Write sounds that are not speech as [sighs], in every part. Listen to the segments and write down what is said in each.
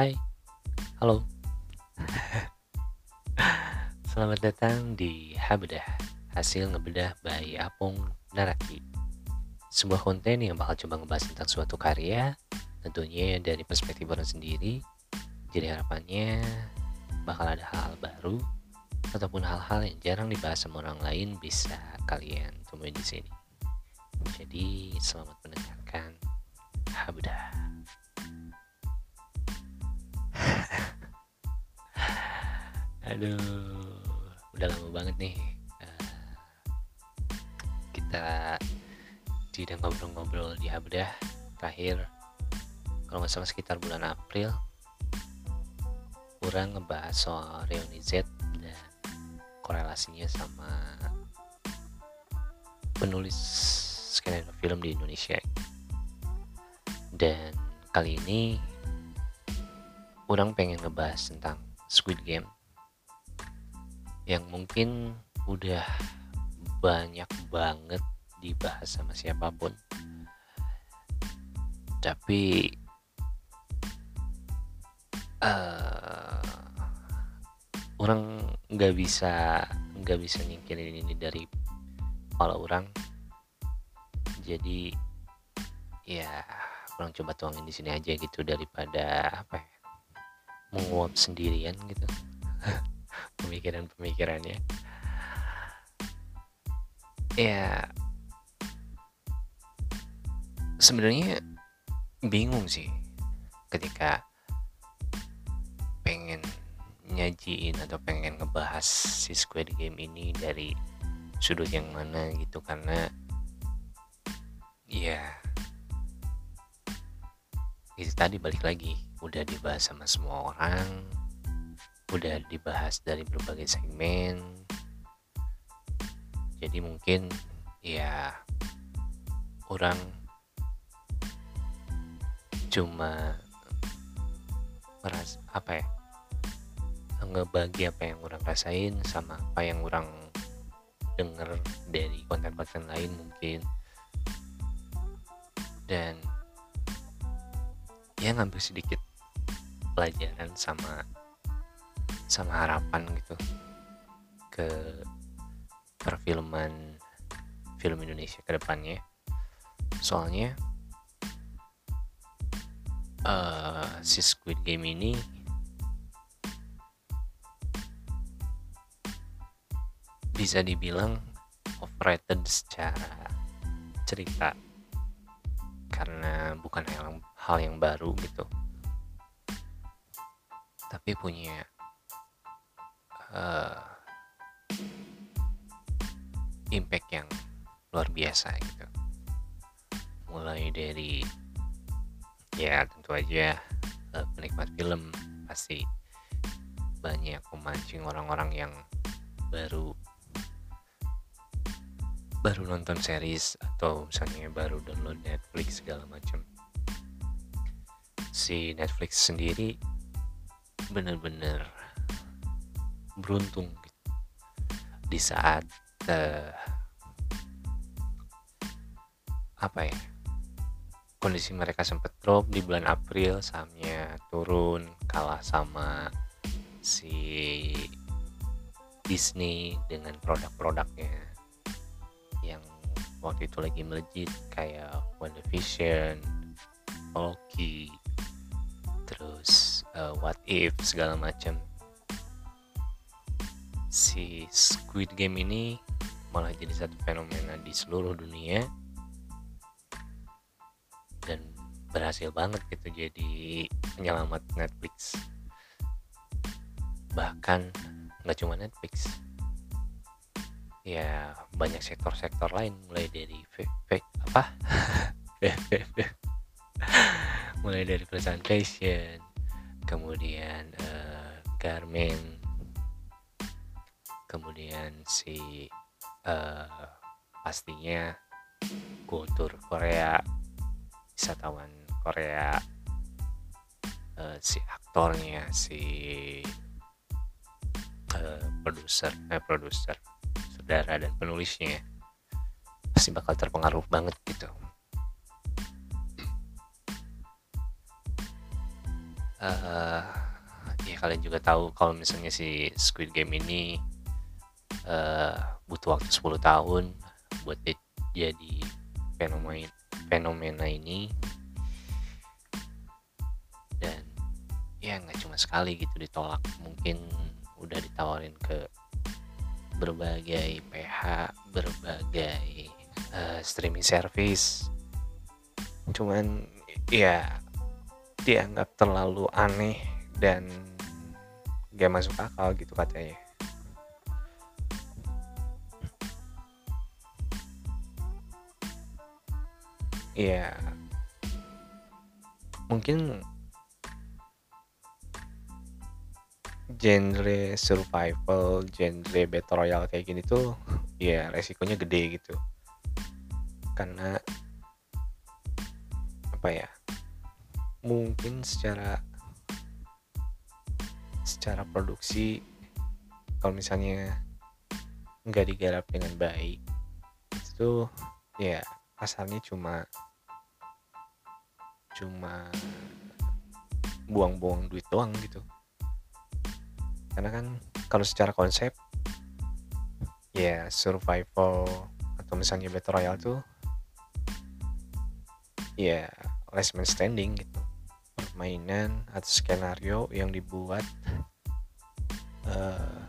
Hai, halo. Selamat datang di Habedah, hasil ngebedah by Apung Naraki. Sebuah konten yang bakal coba ngebahas tentang suatu karya, tentunya dari perspektif orang sendiri. Jadi harapannya bakal ada hal baru ataupun hal-hal yang jarang dibahas sama orang lain bisa kalian temuin di sini. Jadi selamat mendengarkan Habedah. Aduh, udah lama banget nih uh, kita tidak ngobrol-ngobrol di Habdah terakhir. Kalau nggak salah sekitar bulan April kurang ngebahas soal reuni Z dan korelasinya sama penulis skenario film di Indonesia. Dan kali ini orang pengen ngebahas tentang Squid Game yang mungkin udah banyak banget dibahas sama siapa pun. Tapi uh, orang nggak bisa nggak bisa nyingkirin ini dari kepala orang. Jadi ya orang coba tuangin di sini aja gitu daripada apa ya menguap sendirian gitu [laughs] pemikiran-pemikirannya. Ya sebenarnya bingung sih ketika pengen nyajiin atau pengen ngebahas si Squid Game ini dari sudut yang mana gitu karena ya itu tadi balik lagi udah dibahas sama semua orang udah dibahas dari berbagai segmen. Jadi mungkin ya orang cuma meras apa ya ngebagi apa yang orang rasain sama apa yang orang denger dari konten-konten lain mungkin. Dan ya ngambil sedikit pelajaran sama sama harapan gitu ke perfilman film Indonesia ke depannya. Soalnya uh, si Squid Game ini bisa dibilang overrated secara cerita. Karena bukan hal hal yang baru gitu. Tapi punya uh, impact yang luar biasa gitu. Mulai dari ya tentu aja uh, penikmat film pasti banyak memancing orang-orang yang baru baru nonton series atau misalnya baru download Netflix segala macam. Si Netflix sendiri bener-bener beruntung gitu. di saat uh, apa ya kondisi mereka sempat drop di bulan April sahamnya turun kalah sama si Disney dengan produk-produknya yang waktu itu lagi melejit kayak WandaVision, Loki, terus uh, What If segala macam si Squid Game ini malah jadi satu fenomena di seluruh dunia. Dan berhasil banget gitu jadi penyelamat Netflix. Bahkan nggak cuma Netflix. Ya banyak sektor-sektor lain. Mulai dari v, apa? [laughs] Mulai dari perusahaan fashion kemudian uh, garment kemudian si uh, pastinya kultur Korea wisatawan Korea uh, si aktornya si uh, produser eh produser saudara dan penulisnya pasti bakal terpengaruh banget gitu. Uh, ya kalian juga tahu kalau misalnya si Squid Game ini uh, butuh waktu 10 tahun buat jadi fenomena fenomena ini. Dan ya nggak cuma sekali gitu ditolak mungkin udah ditawarin ke berbagai PH berbagai uh, streaming service. Cuman ya dianggap terlalu aneh dan gak masuk akal gitu katanya ya mungkin genre survival, genre battle royale kayak gini tuh ya resikonya gede gitu. Karena apa ya? Mungkin secara secara produksi kalau misalnya nggak digarap dengan baik itu ya kasarnya cuma cuma buang-buang duit doang gitu. Karena kan kalau secara konsep ya survival atau misalnya battle royale tuh ya last man standing gitu. Permainan atau skenario yang dibuat uh,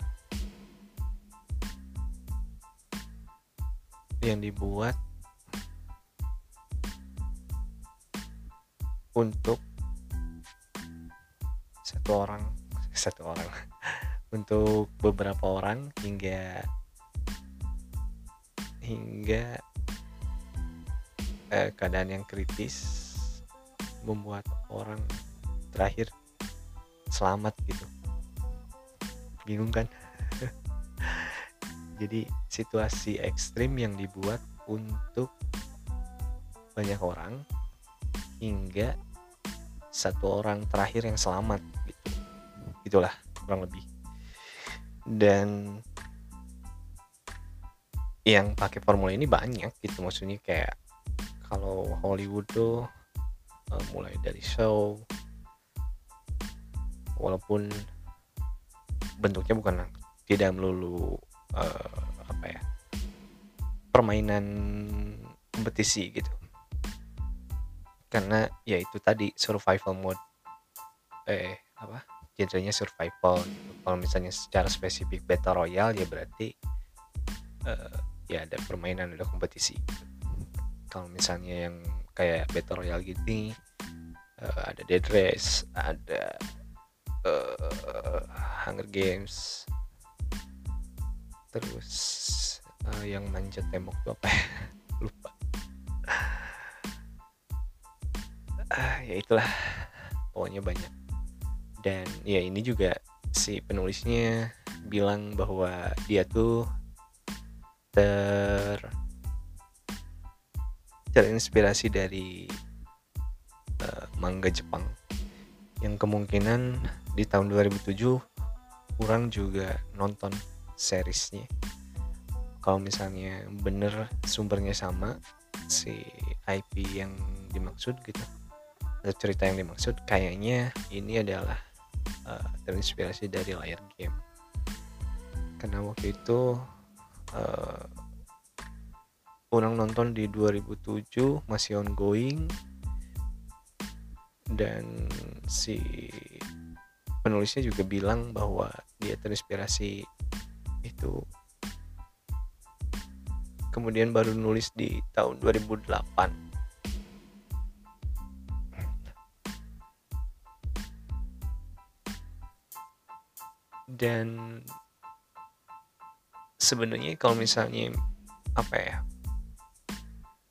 yang dibuat untuk satu orang [laughs] satu orang. Untuk beberapa orang hingga hingga eh, keadaan yang kritis membuat orang terakhir selamat gitu. Bingung kan? [laughs] Jadi situasi ekstrim yang dibuat untuk banyak orang hingga satu orang terakhir yang selamat gitu. Itulah kurang lebih. Dan yang pakai formula ini banyak gitu. Maksudnya kayak kalau Hollywood tuh uh, mulai dari show walaupun bentuknya bukan tidak melulu uh, apa ya permainan kompetisi gitu karena ya itu tadi survival mode. Eh apa? Genrenya survival gitu. kalau misalnya secara spesifik battle royale ya berarti uh, ya ada permainan ada kompetisi. Kalau misalnya yang kayak battle royale gini uh, ada dead race ada uh, hunger games. Terus uh, yang manjat tembok tuh apa ya? [laughs] Lupa uh, ya itulah. Pokoknya banyak. Dan ya ini juga si penulisnya bilang bahwa dia tuh ter terinspirasi dari uh, manga Jepang. Yang kemungkinan di tahun 2007 kurang juga nonton seriesnya. Kalau misalnya bener sumbernya sama si IP yang dimaksud gitu cerita yang dimaksud kayaknya ini adalah uh, terinspirasi dari layar game karena waktu itu uh, orang nonton di 2007 masih ongoing. Dan si penulisnya juga bilang bahwa dia terinspirasi itu. Kemudian baru nulis di tahun 2008 dan sebenarnya kalau misalnya apa ya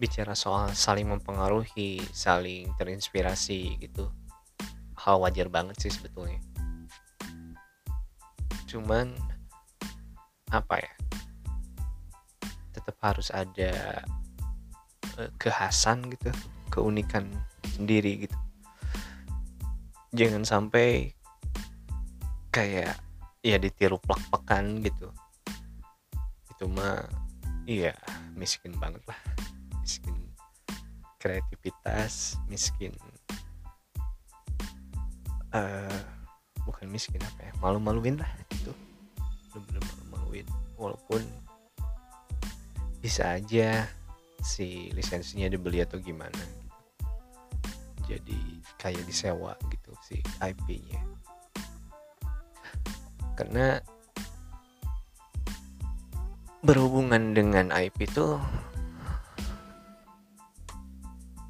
bicara soal saling mempengaruhi saling terinspirasi gitu hal wajar banget sih sebetulnya. Cuman apa ya tetap harus ada uh, kekhasan gitu keunikan sendiri gitu. Jangan sampai kayak ya ditiru plak-plakan gitu. Itu mah iya miskin banget lah. Miskin kreativitas miskin uh, bukan miskin apa ya malu-maluin lah itu bener-bener malu-maluin walaupun bisa aja si lisensinya dibeli atau gimana gitu. jadi kayak disewa gitu si IP-nya karena berhubungan dengan IP itu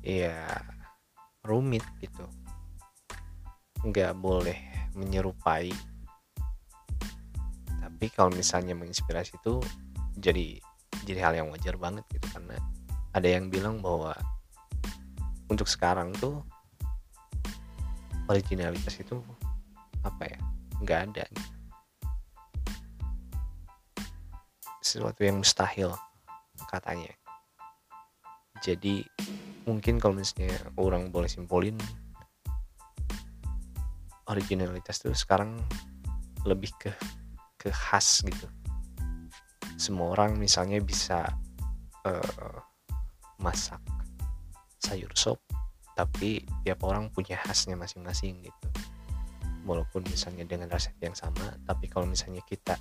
ya rumit gitu. Nggak boleh menyerupai. Tapi kalau misalnya menginspirasi itu jadi jadi hal yang wajar banget gitu. Karena ada yang bilang bahwa untuk sekarang tuh originalitas itu apa ya? Nggak ada. gitu. Sesuatu yang mustahil katanya. Jadi mungkin kalau misalnya orang boleh simpulin originalitas tuh sekarang lebih ke ke khas gitu. Semua orang misalnya bisa uh, masak sayur sop tapi tiap orang punya khasnya masing-masing gitu. Walaupun misalnya dengan resep yang sama tapi kalau misalnya kita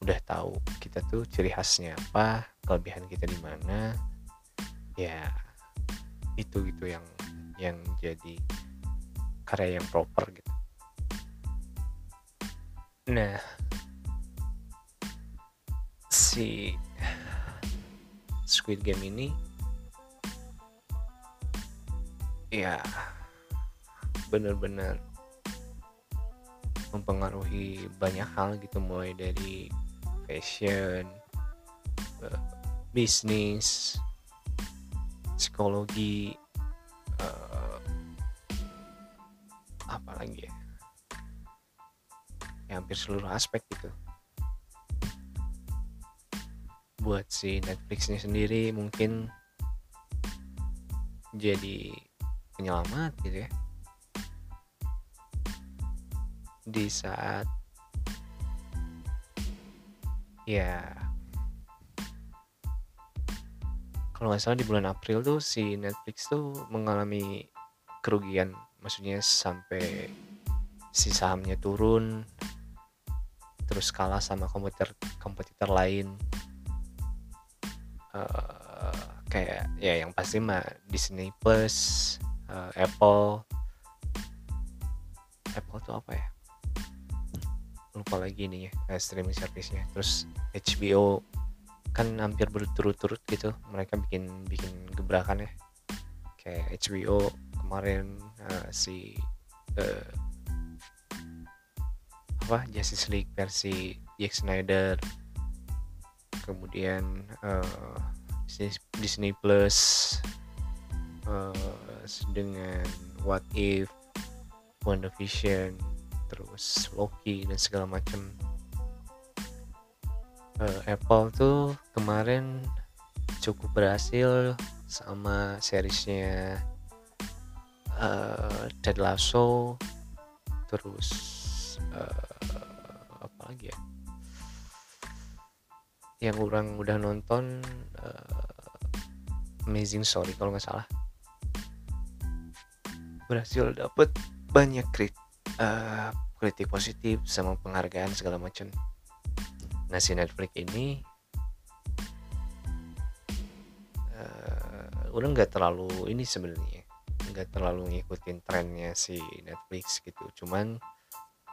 udah tahu kita tuh ciri khasnya apa kelebihan kita di mana ya itu gitu yang yang jadi karya yang proper gitu. Nah si Squid Game ini ya bener-bener mempengaruhi banyak hal gitu mulai dari fashion, uh, bisnis, psikologi, uh, apa lagi ya? ya hampir seluruh aspek gitu buat si Netflixnya sendiri mungkin jadi penyelamat gitu ya di saat ya kalau nggak salah di bulan April tuh si Netflix tuh mengalami kerugian. Maksudnya sampai si sahamnya turun terus kalah sama komputer kompetitor lain. Uh, kayak ya yang pasti mah Disney Plus uh, Apple. Apple tuh apa ya lupa lagi nih ya uh, streaming service-nya. Terus HBO kan hampir berturut-turut gitu mereka bikin bikin gebrakan ya kayak HBO kemarin uh, si uh, apa Justice League versi Zack Snyder. Kemudian uh, Disney, Disney Plus uh, dengan What If WandaVision terus Loki dan segala macam uh, Apple tuh kemarin cukup berhasil sama seriesnya uh, Ted Lasso. Terus uh, apa lagi ya? Yang orang udah nonton uh, Amazing Story kalau nggak salah. Berhasil dapet banyak kritik uh, kritik positif sama penghargaan segala macam. Nah si Netflix ini uh, udah nggak terlalu ini sebenarnya nggak terlalu ngikutin trennya si Netflix gitu. Cuman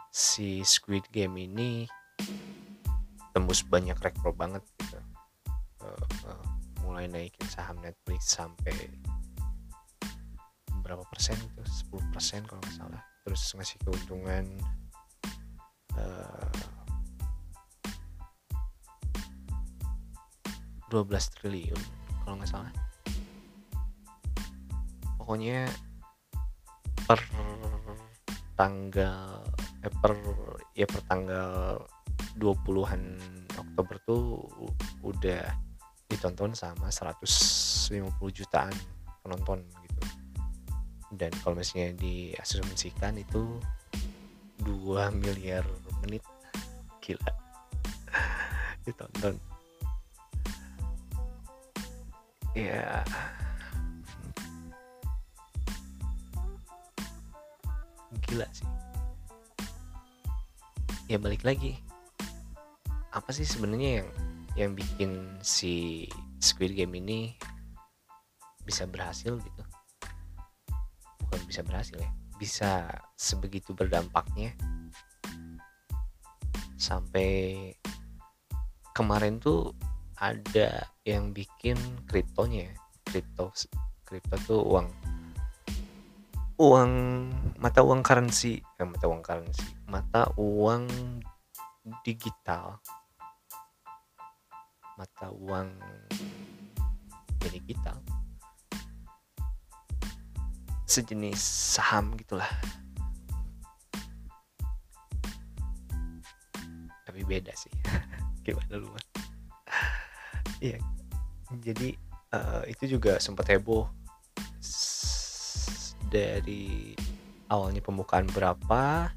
si Squid Game ini tembus banyak rekor banget gitu. Uh, uh, mulai naikin saham Netflix sampai berapa persen itu? 10 persen kalau nggak salah terus ngasih keuntungan uh, eh, 12 triliun kalau nggak salah. Pokoknya per tanggal eh, per ya per tanggal 20-an Oktober tuh udah ditonton sama 150 jutaan penonton dan kalau misalnya diasumsikan itu 2 miliar menit. Gila. [laughs] Ditonton. Ya gila sih. Ya balik lagi. Apa sih sebenarnya yang yang bikin si Squid Game ini bisa berhasil gitu bukan bisa berhasil ya. Bisa sebegitu berdampaknya sampai kemarin tuh ada yang bikin kriptonya kripto kripto tuh uang uang mata uang currency. Eh, mata uang currency. Mata uang digital. Mata uang digital sejenis saham gitulah. Tapi beda sih. [laughs] Gimana lu iya. Jadi uh, itu juga sempat heboh. Dari awalnya pembukaan berapa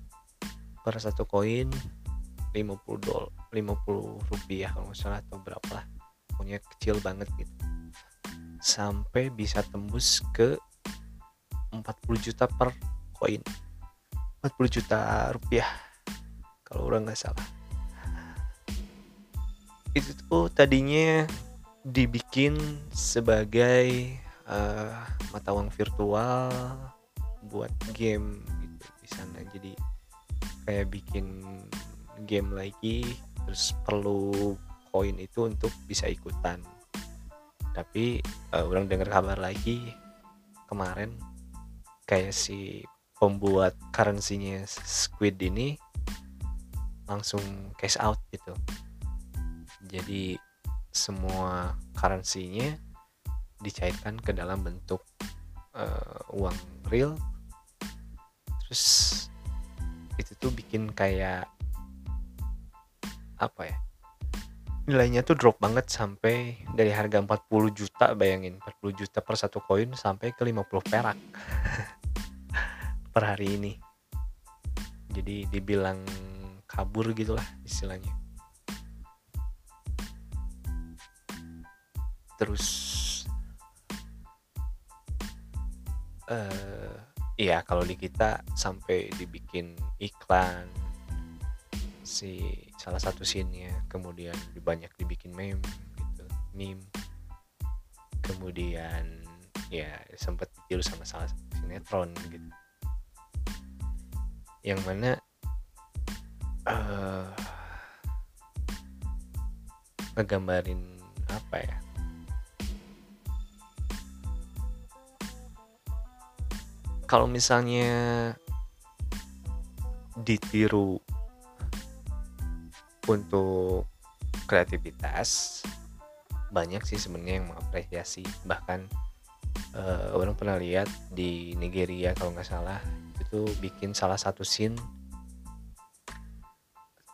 per satu koin? 50 dolar 50 rupiah kalau nggak atau berapa lah. Pokoknya kecil banget gitu. Sampai bisa tembus ke 40 juta per koin. 40 juta rupiah kalau orang nggak salah. Itu tuh tadinya dibikin sebagai uh, mata uang virtual buat game gitu di sana. Jadi kayak bikin game lagi terus perlu koin itu untuk bisa ikutan. Tapi uh, orang dengar kabar lagi kemarin kayak si pembuat currency-nya Squid ini langsung cash out gitu. Jadi semua currency-nya dicairkan ke dalam bentuk uh, uang real. Terus itu tuh bikin kayak apa ya? Nilainya tuh drop banget sampai dari harga 40 juta bayangin 40 juta per satu koin sampai ke 50 perak. [laughs] per hari ini. Jadi dibilang kabur gitulah istilahnya. Terus uh, iya kalau di kita sampai dibikin iklan si salah satu scene-nya kemudian banyak dibikin meme gitu meme. Kemudian ya sempat ditiru sama salah satu sinetron gitu yang mana uh, ngegambarin apa ya? Kalau misalnya ditiru untuk kreativitas banyak sih sebenarnya yang mengapresiasi. Bahkan uh, orang pernah lihat di Nigeria kalau nggak salah itu bikin salah satu scene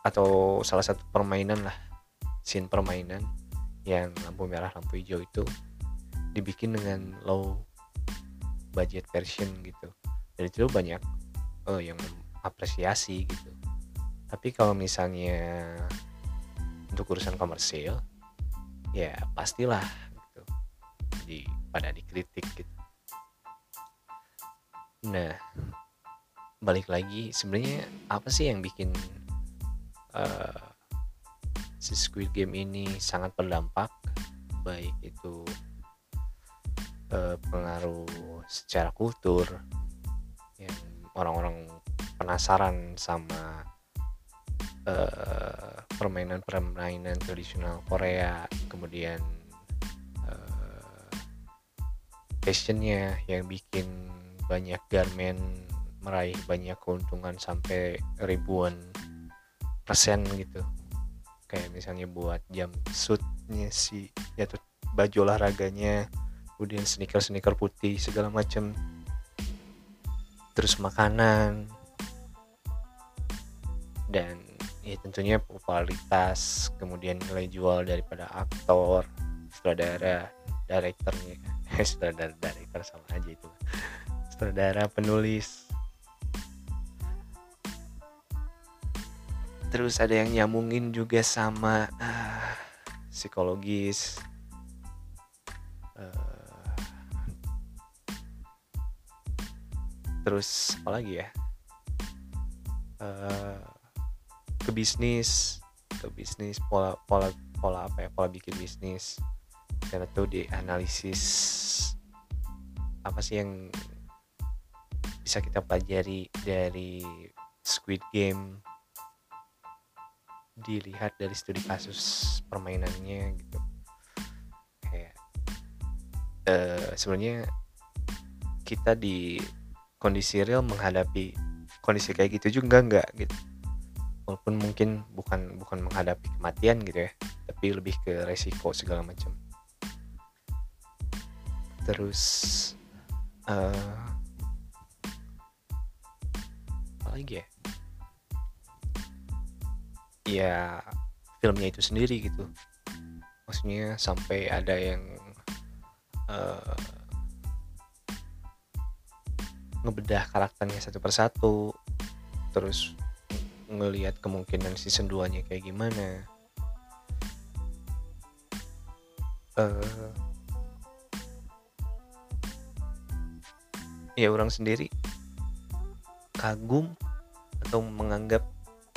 atau salah satu permainan lah scene permainan yang lampu merah lampu hijau itu dibikin dengan low budget version gitu. Dan itu banyak uh, yang apresiasi gitu. Tapi kalau misalnya untuk urusan komersil ya pastilah gitu. Di pada dikritik gitu. Nah balik lagi sebenarnya apa sih yang bikin uh, si Squid Game ini sangat berdampak? Baik itu uh, pengaruh secara kultur yang orang-orang penasaran sama uh, permainan-permainan tradisional Korea kemudian uh, fashionnya yang bikin banyak garment meraih banyak keuntungan sampai ribuan persen gitu. Kayak misalnya buat jam suitnya si ya tuh baju olahraganya kemudian sneaker sneaker putih segala macam terus makanan. Dan ya tentunya popularitas kemudian nilai jual daripada aktor sutradara direkturnya [laughs] sutradara direktur sama aja itu. Sutradara penulis terus ada yang nyambungin juga sama uh, psikologis. Uh, terus apa lagi ya? Uh, ke bisnis ke bisnis pola pola pola apa ya? Pola bikin bisnis. Dan itu dianalisis apa sih yang bisa kita pelajari dari Squid Game dilihat dari studi kasus permainannya gitu. Kayak uh, sebenarnya kita di kondisi real menghadapi kondisi kayak gitu juga enggak gitu. Walaupun mungkin bukan bukan menghadapi kematian gitu ya tapi lebih ke resiko segala macam. Terus uh, apa lagi ya ya filmnya itu sendiri gitu. Maksudnya sampai ada yang uh, ngebedah karakternya satu persatu terus ngelihat kemungkinan season 2 nya kayak gimana. Uh, ya orang sendiri kagum atau menganggap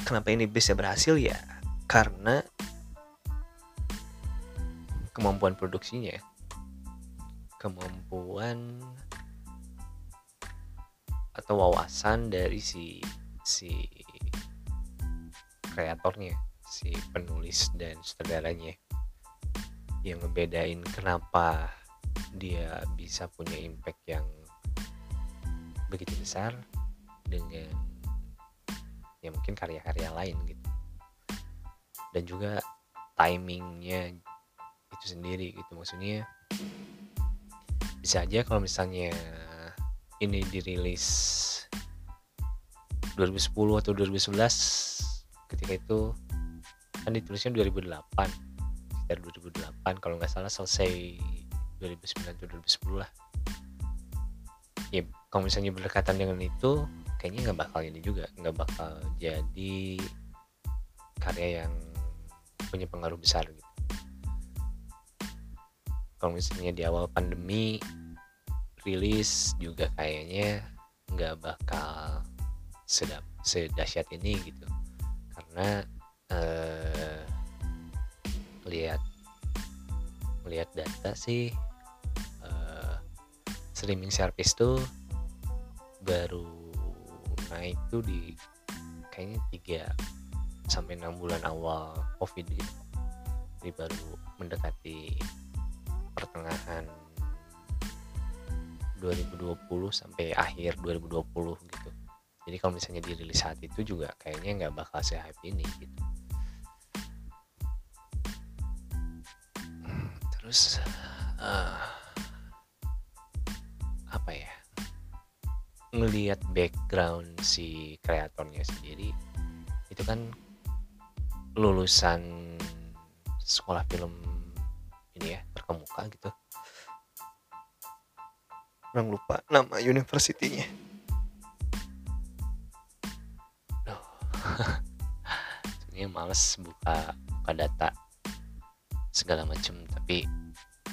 kenapa ini bisa berhasil ya? Karena kemampuan produksinya. Kemampuan atau wawasan dari si si kreatornya si penulis dan sutradaranya yang ngebedain kenapa dia bisa punya impact yang begitu besar dengan ya mungkin karya-karya lain gitu. Dan juga timingnya itu sendiri gitu. Maksudnya bisa aja kalau misalnya ini dirilis 2010 atau 2011 ketika itu kan ditulisnya 2008 sekitar 2008 kalau nggak salah selesai 2009 atau 2010 lah. Ya kalau misalnya berdekatan dengan itu kayaknya nggak bakal ini juga nggak bakal jadi karya yang punya pengaruh besar gitu. Kalau misalnya di awal pandemi rilis juga kayaknya nggak bakal sedap sedahsyat ini gitu. Karena eh, lihat lihat data sih streaming service tuh baru naik tuh di kayaknya 3 sampai 6 bulan awal covid gitu jadi baru mendekati pertengahan 2020 sampai akhir 2020 gitu. Jadi kalau misalnya dirilis saat itu juga kayaknya nggak bakal sehype ini gitu. Terus uh, ngelihat background si kreatornya sendiri itu kan lulusan sekolah film ini ya berkemuka gitu orang lupa nama universitinya Duh. [laughs] ini males buka buka data segala macam tapi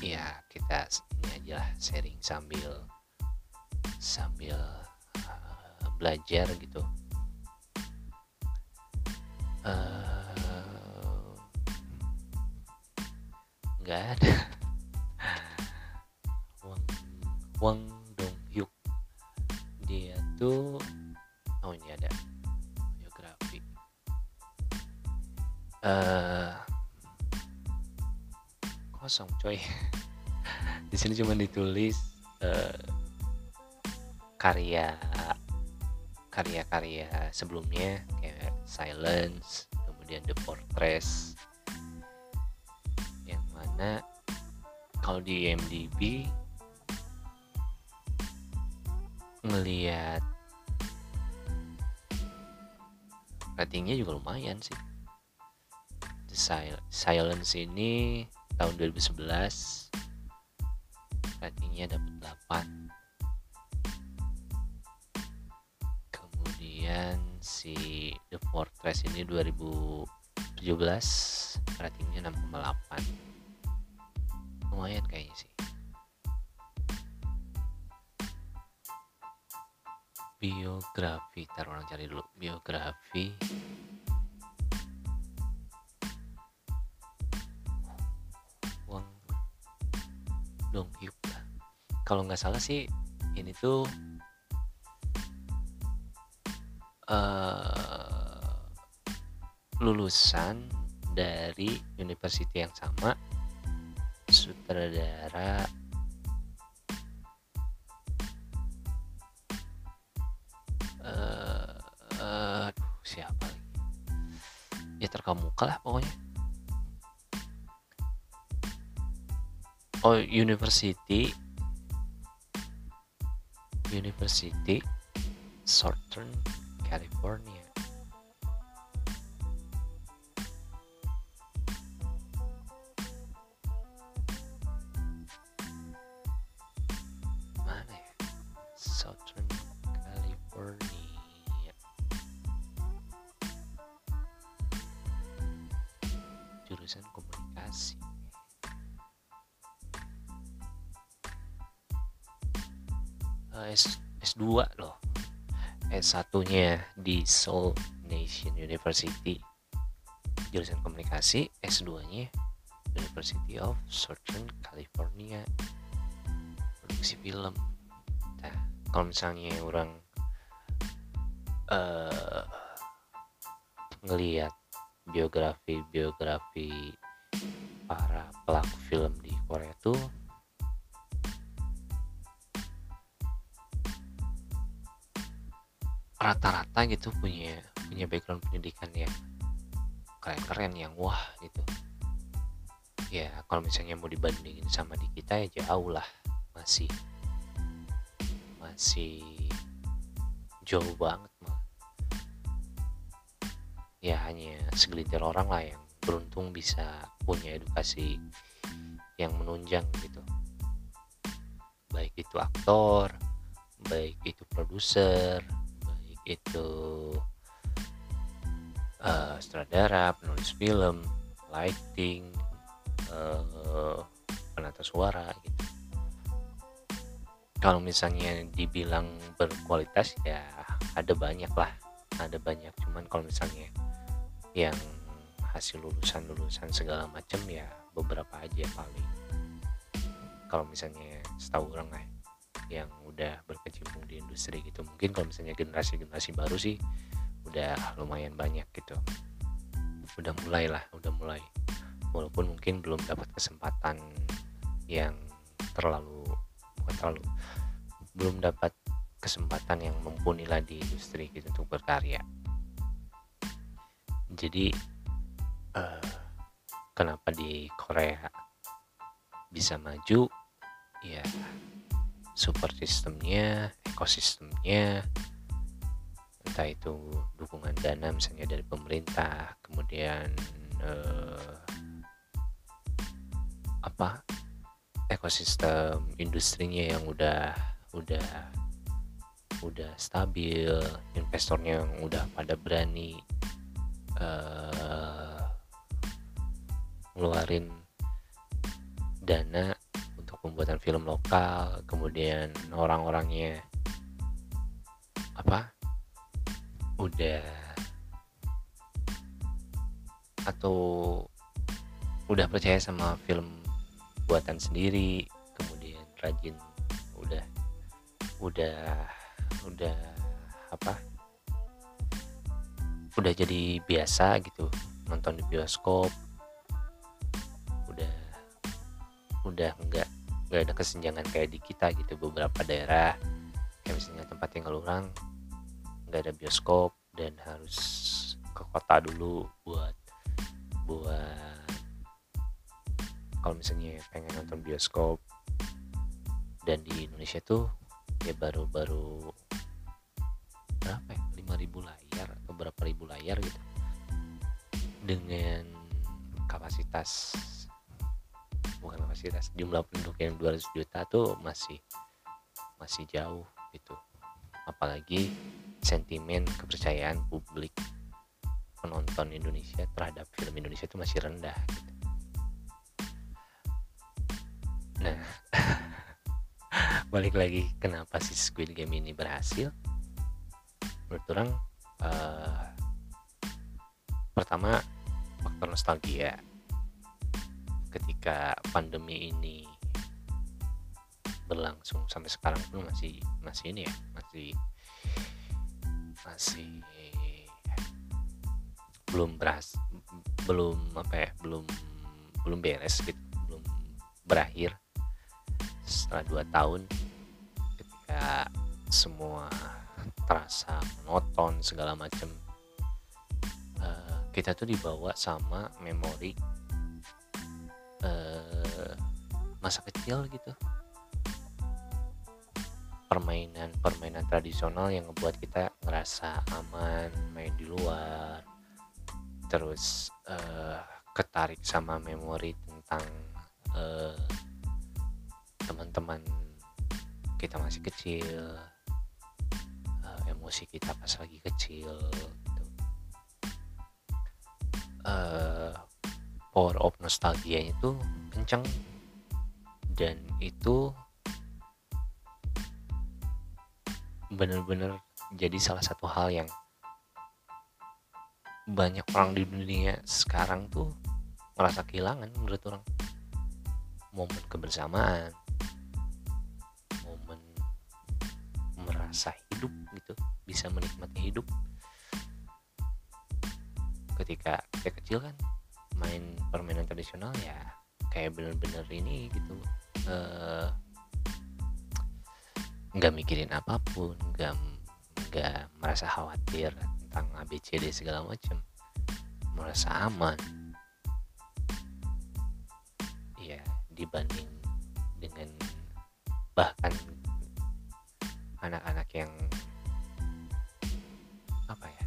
ya kita ini aja lah sharing sambil sambil belajar gitu. Uh, nggak ada. [laughs] Wang Wang Dong Hyuk. Dia tuh oh ini ada biografi. Uh, kosong coy. [laughs] Di sini cuma ditulis uh, karya karya-karya sebelumnya kayak Silence, kemudian The Fortress yang mana kalau di IMDb ngelihat ratingnya juga lumayan sih. The Silence ini tahun 2011 ratingnya dapat 8 kemudian si The Fortress ini 2017 ratingnya 6,8 lumayan kayaknya sih. Biografi taruh orang cari dulu. Biografi. Wang Dong Hyuk. Kalau nggak salah sih ini tuh uh, lulusan dari university yang sama sutradara uh, uh, siapa lagi? Ya terkemuka lah pokoknya. Oh university University Southern California S1 nya di Seoul Nation University. Jurusan komunikasi S2 nya University of Southern California. Produksi film. Nah kalau misalnya orang uh, ngelihat biografi-biografi para pelaku film di Korea tuh rata-rata gitu punya punya background pendidikan yang keren-keren yang wah gitu. Ya kalau misalnya mau dibandingin sama di kita ya jauh lah. Masih masih jauh banget mah. Ya hanya segelintir orang lah yang beruntung bisa punya edukasi yang menunjang gitu. Baik itu aktor baik itu produser itu uh, sutradara, penulis film, lighting, uh, penata suara gitu. Kalau misalnya dibilang berkualitas ya ada banyak lah, ada banyak. Cuman kalau misalnya yang hasil lulusan-lulusan segala macam ya beberapa aja paling. Kalau misalnya setahu orang lah yang udah berkecimpung di industri gitu. Mungkin kalau misalnya generasi-generasi baru sih udah lumayan banyak gitu. Udah mulai lah udah mulai. Walaupun mungkin belum dapat kesempatan yang terlalu bukan terlalu belum dapat kesempatan yang mumpuni lah di industri gitu untuk berkarya. Jadi uh, kenapa di Korea bisa maju? Ya support sistemnya ekosistemnya. Entah itu dukungan dana misalnya dari pemerintah kemudian eh, apa ekosistem industrinya yang udah udah udah stabil investornya yang udah pada berani eh, ngeluarin dana pembuatan film lokal kemudian orang-orangnya apa udah atau udah percaya sama film buatan sendiri kemudian rajin udah udah udah apa udah jadi biasa gitu nonton di bioskop udah udah enggak nggak ada kesenjangan kayak di kita gitu beberapa daerah. Kayak misalnya tempat tinggal orang nggak ada bioskop dan harus ke kota dulu buat buat kalau misalnya pengen nonton bioskop. Dan di Indonesia tuh ya baru-baru berapa ya? 5000 layar atau berapa ribu layar gitu. Dengan kapasitas bukan kapasitas jumlah penduduk yang 200 juta tuh masih masih jauh gitu. Apalagi sentimen kepercayaan publik penonton Indonesia terhadap film Indonesia itu masih rendah gitu. nah [laughs] balik lagi kenapa si Squid Game ini berhasil? Menurut orang uh, pertama faktor nostalgia ketika pandemi ini berlangsung sampai sekarang pun masih masih ini ya masih masih belum beras belum apa ya belum belum beres gitu belum berakhir setelah dua tahun ketika semua terasa monoton segala macam uh, kita tuh dibawa sama memori uh, masa kecil gitu. Permainan-permainan tradisional yang ngebuat kita ngerasa aman main di luar. Terus uh, ketarik sama memori tentang uh, teman-teman kita masih kecil. Uh, emosi kita pas lagi kecil gitu. uh, power of nostalgia itu kenceng. Dan itu bener-bener jadi salah satu hal yang banyak orang di dunia sekarang tuh merasa kehilangan menurut orang. Momen kebersamaan momen merasa hidup gitu bisa menikmati hidup. Ketika kita kecil kan main permainan tradisional ya kayak bener-bener ini gitu. Uh, nggak mikirin apa pun nggak nggak merasa khawatir tentang ABCD segala macam merasa aman. Ya dibanding dengan bahkan anak-anak yang apa ya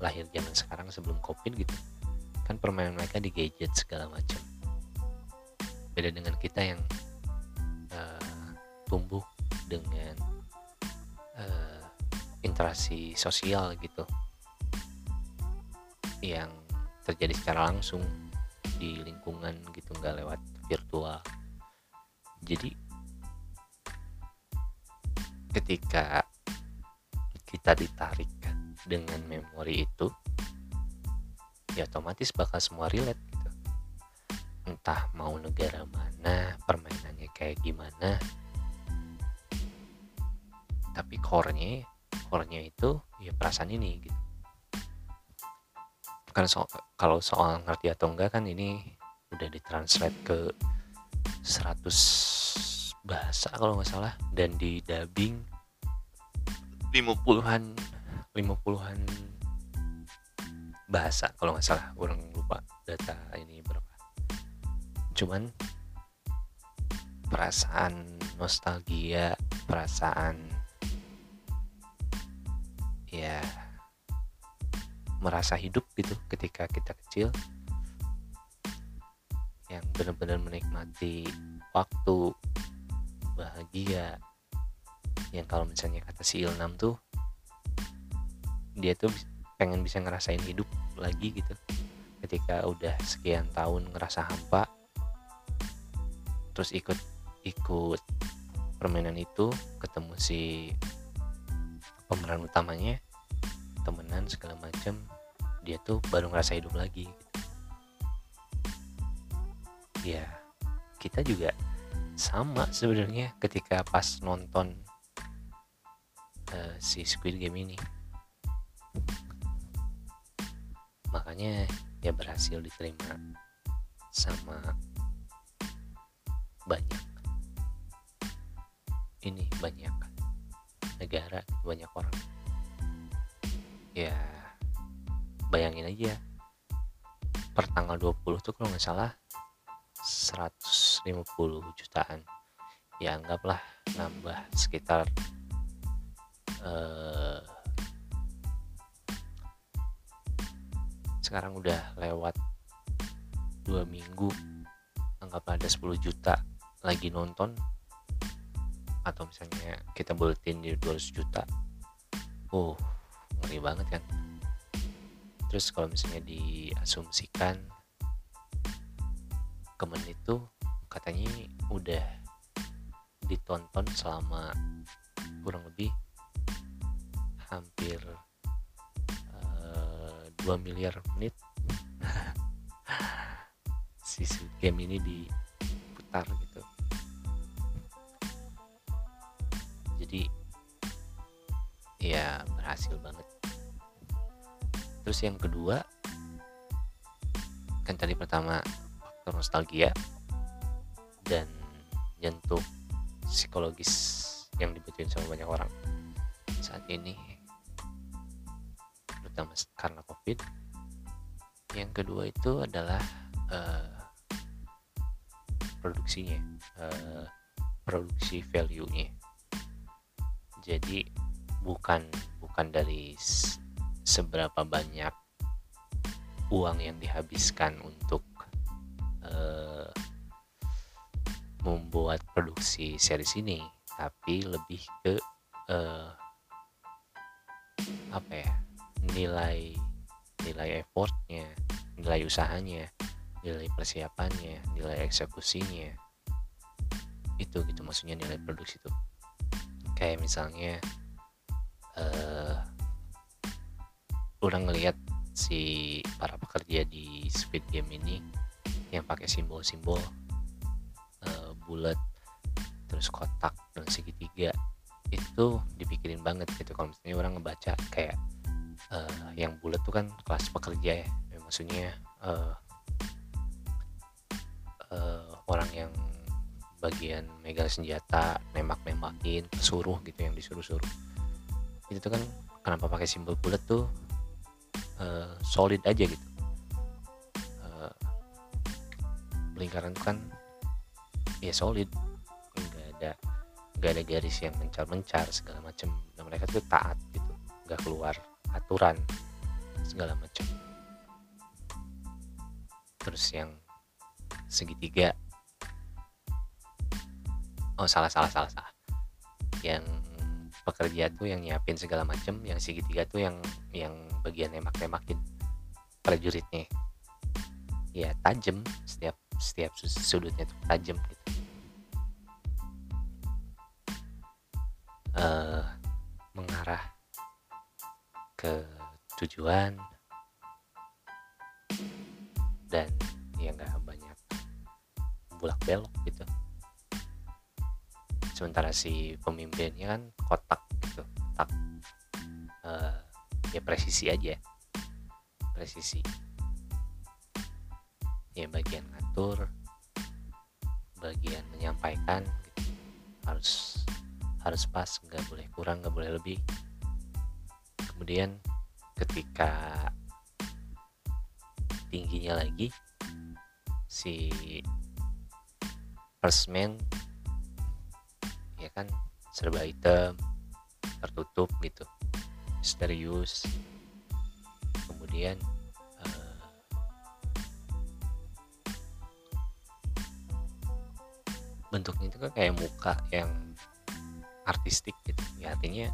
lahir zaman sekarang sebelum covid gitu kan permainan mereka di gadget segala macam. Beda dengan kita yang uh, tumbuh dengan uh, interaksi sosial gitu. Yang terjadi secara langsung di lingkungan gitu nggak lewat virtual. Jadi ketika kita ditarik dengan memori itu ya otomatis bakal semua relate gitu. Entah mau negara mana permainannya kayak gimana. Tapi core-nya core-nya itu ya perasaan ini gitu. Kan so kalau soal ngerti atau enggak kan ini udah ditranslate ke 100 bahasa kalau nggak salah. Dan di dubbing 50-an 50-an bahasa kalau nggak salah orang lupa data ini berapa. Cuman perasaan nostalgia perasaan ya merasa hidup gitu ketika kita kecil. Yang benar-benar menikmati waktu bahagia. Yang kalau misalnya kata si Ilnam tuh dia tuh pengen bisa ngerasain hidup lagi gitu ketika udah sekian tahun ngerasa hampa terus ikut ikut permainan itu ketemu si pemeran utamanya temenan segala macem dia tuh baru ngerasa hidup lagi gitu. ya kita juga sama sebenarnya ketika pas nonton uh, si Squid Game ini makanya ya berhasil diterima sama banyak. Ini banyak negara banyak orang. Ya bayangin aja. Per tanggal 20 tuh kalau nggak salah 150 jutaan. Ya anggaplah nambah sekitar uh, sekarang udah lewat dua minggu anggaplah ada 10 juta lagi nonton atau misalnya kita buletin di 200 juta oh ngeri banget kan? Terus kalau misalnya diasumsikan kemen itu katanya udah ditonton selama kurang lebih hampir uh, 2 miliar menit. [laughs] Si game ini diputar gitu. Jadi ya berhasil banget. Terus yang kedua kan tadi pertama faktor nostalgia dan nyentuh psikologis yang dibutuhin sama banyak orang. Saat ini terutama karena covid. Yang kedua itu adalah uh, produksinya uh, produksi value-nya. Jadi bukan bukan dari seberapa banyak uang yang dihabiskan untuk uh, membuat produksi series ini tapi lebih ke uh, apa ya nilai nilai effortnya nilai usahanya nilai persiapannya nilai eksekusinya. Itu gitu maksudnya nilai produksi itu kayak misalnya uh, udah ngelihat si para pekerja di speed game ini yang pakai simbol-simbol uh, bulat terus kotak dan segitiga itu dipikirin banget gitu. Kalau misalnya orang ngebaca kayak uh, yang bulat tuh kan kelas pekerja ya, ya maksudnya uh, uh, orang yang bagian megang senjata nembak-nembakin suruh gitu yang disuruh-suruh. Itu tuh kan kenapa pakai simbol bulat tuh uh, solid aja gitu. Uh, lingkaran kan ya solid. Nggak ada nggak ada garis yang mencar-mencar segala macam dan mereka tuh taat gitu nggak keluar aturan segala macam. Terus yang segitiga oh salah salah salah salah. Yang pekerja tuh yang nyiapin segala macem yang segitiga tuh yang yang bagian nembak nembakin prajuritnya. Ya tajam setiap setiap sudutnya tuh tajam gitu. Uh, mengarah ke tujuan dan ya nggak bulak belok gitu. Sementara si pemimpinnya kan kotak gitu kotak uh, ya presisi aja presisi. Ya bagian ngatur bagian menyampaikan gitu. harus harus pas nggak boleh kurang nggak boleh lebih kemudian ketika tingginya lagi si first man ya kan serba hitam tertutup gitu misterius. Kemudian uh, bentuknya itu kan kayak muka yang artistik gitu. Ya artinya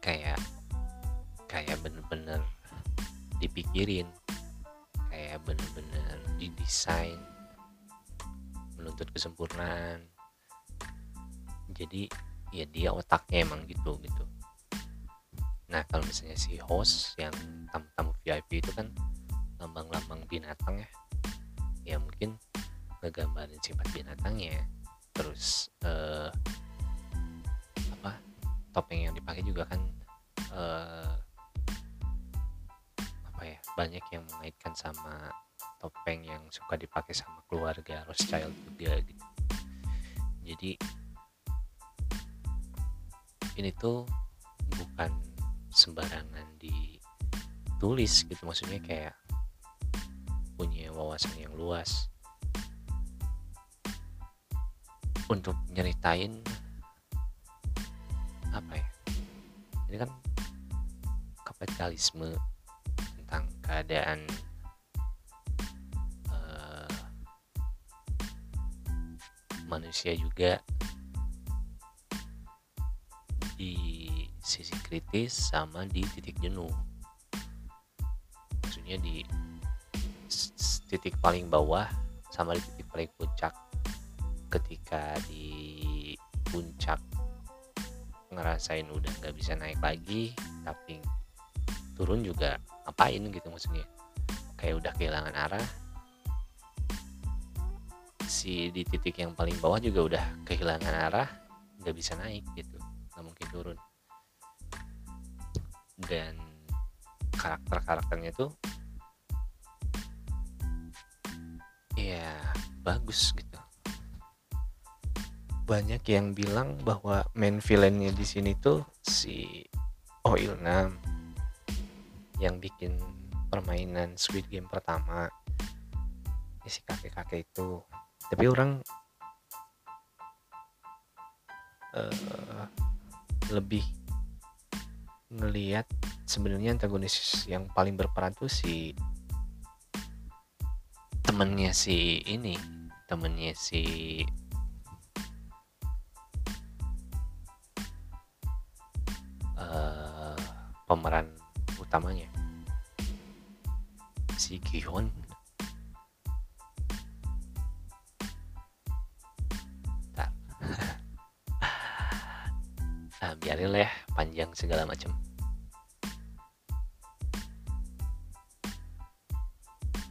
kayak kayak bener-bener dipikirin kayak bener-bener didesain menuntut kesempurnaan. Jadi ya dia otaknya emang gitu gitu. Nah kalau misalnya si host yang tamu-tamu VIP itu kan lambang-lambang binatang ya ya mungkin ngegambarin sifat binatangnya terus eh, topeng yang dipakai juga kan eh, apa ya banyak yang mengaitkan sama topeng yang suka dipakai sama keluarga Rothschild juga gitu. Jadi ini tuh bukan sembarangan ditulis gitu. Maksudnya kayak punya wawasan yang luas untuk nyeritain apa ya? Ini kan kapitalisme tentang keadaan manusia juga di sisi kritis sama di titik jenuh. Maksudnya di titik paling bawah sama di titik paling puncak. Ketika di puncak ngerasain udah nggak bisa naik lagi tapi turun juga ngapain gitu maksudnya. Kayak udah kehilangan arah. Si di titik yang paling bawah juga udah kehilangan arah nggak bisa naik gitu nggak mungkin turun. Dan karakter-karakternya tuh ya bagus gitu banyak yang bilang bahwa main villainnya di sini tuh si Oil Nam yang bikin permainan Squid Game pertama. Ya si kakek-kakek itu. Tapi orang uh, lebih ngelihat sebenarnya antagonis yang paling berperan tuh si temennya si ini temennya si pemeran utamanya. Si Gihon [laughs] nah, biarin lah ya panjang segala macam.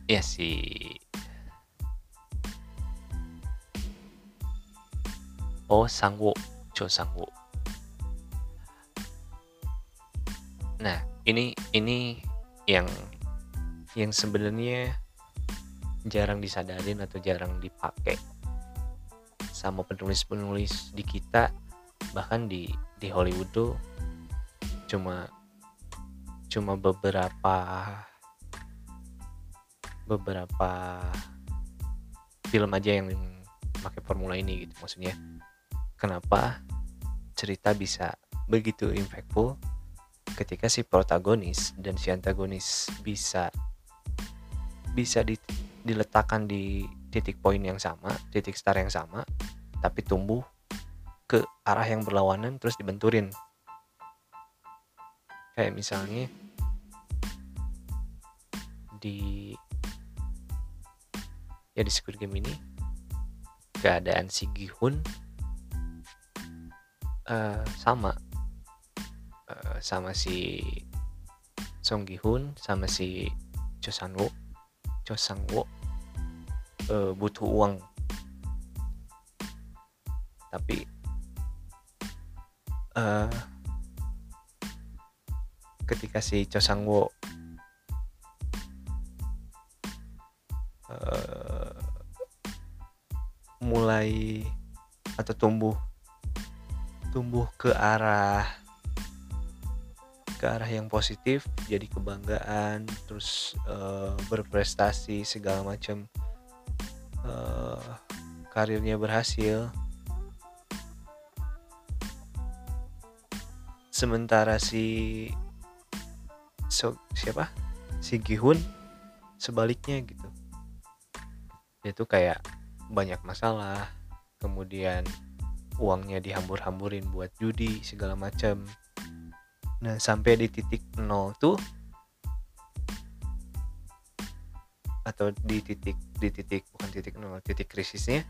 Ya si Oh Sangwo Cho Sangwo ini ini yang yang sebenarnya jarang disadarin atau jarang dipakai sama penulis-penulis di kita. Bahkan di di Hollywood tuh cuma cuma beberapa beberapa film aja yang pakai formula ini gitu maksudnya. Kenapa cerita bisa begitu impactful ketika si protagonis dan si antagonis bisa bisa di, diletakkan di titik poin yang sama, titik start yang sama, tapi tumbuh ke arah yang berlawanan terus dibenturin. Kayak misalnya di ya di Squid Game ini keadaan si Gihun uh, sama uh, sama si Song Gihun sama si Cho San Wo Cho Sang Wo uh, butuh uang. Tapi uh, ketika si Cho Sang Wo mulai atau tumbuh tumbuh ke arah ke arah yang positif jadi kebanggaan terus uh, berprestasi segala macam uh, karirnya berhasil. Sementara si so, siapa? Si Gihun sebaliknya gitu. Itu kayak banyak masalah kemudian uangnya dihambur-hamburin buat judi segala macam nah sampai di titik nol tuh atau di titik di titik bukan titik nol titik krisisnya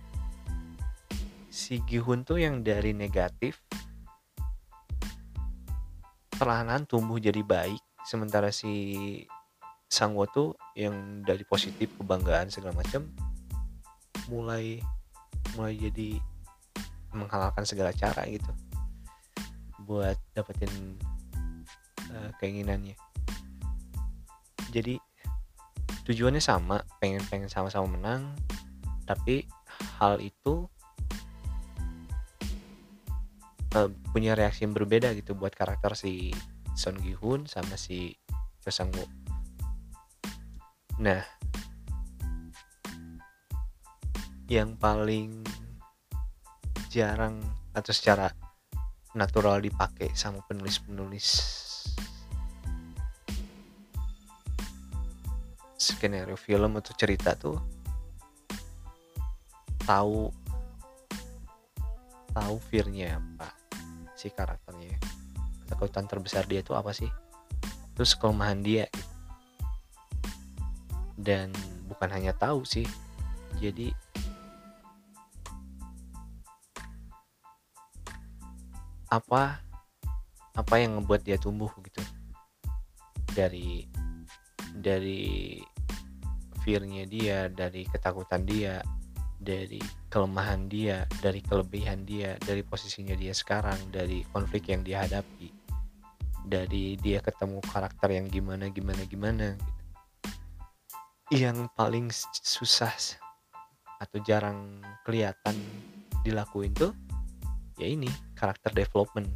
si Gihun tuh yang dari negatif perlahan tumbuh jadi baik sementara si Sangwo tuh yang dari positif kebanggaan segala macam mulai mulai jadi menghalalkan segala cara gitu. Buat dapetin uh, keinginannya. Jadi tujuannya sama pengen pengen sama-sama menang tapi hal itu uh, punya reaksi yang berbeda gitu buat karakter si Son Gi Hoon sama si Cho Sang nah yang paling jarang atau secara natural dipakai sama penulis-penulis skenario film atau cerita tuh tahu tahu fearnya apa si karakternya. Ketakutan terbesar dia tuh apa sih? Terus kelemahan dia dan bukan hanya tahu sih jadi apa apa yang ngebuat dia tumbuh gitu. Dari dari fearnya dia dari ketakutan dia dari kelemahan dia dari kelebihan dia dari posisinya dia sekarang dari konflik yang dia hadapi dari dia ketemu karakter yang gimana gimana gimana gitu. Yang paling susah atau jarang kelihatan dilakuin tuh ya ini karakter development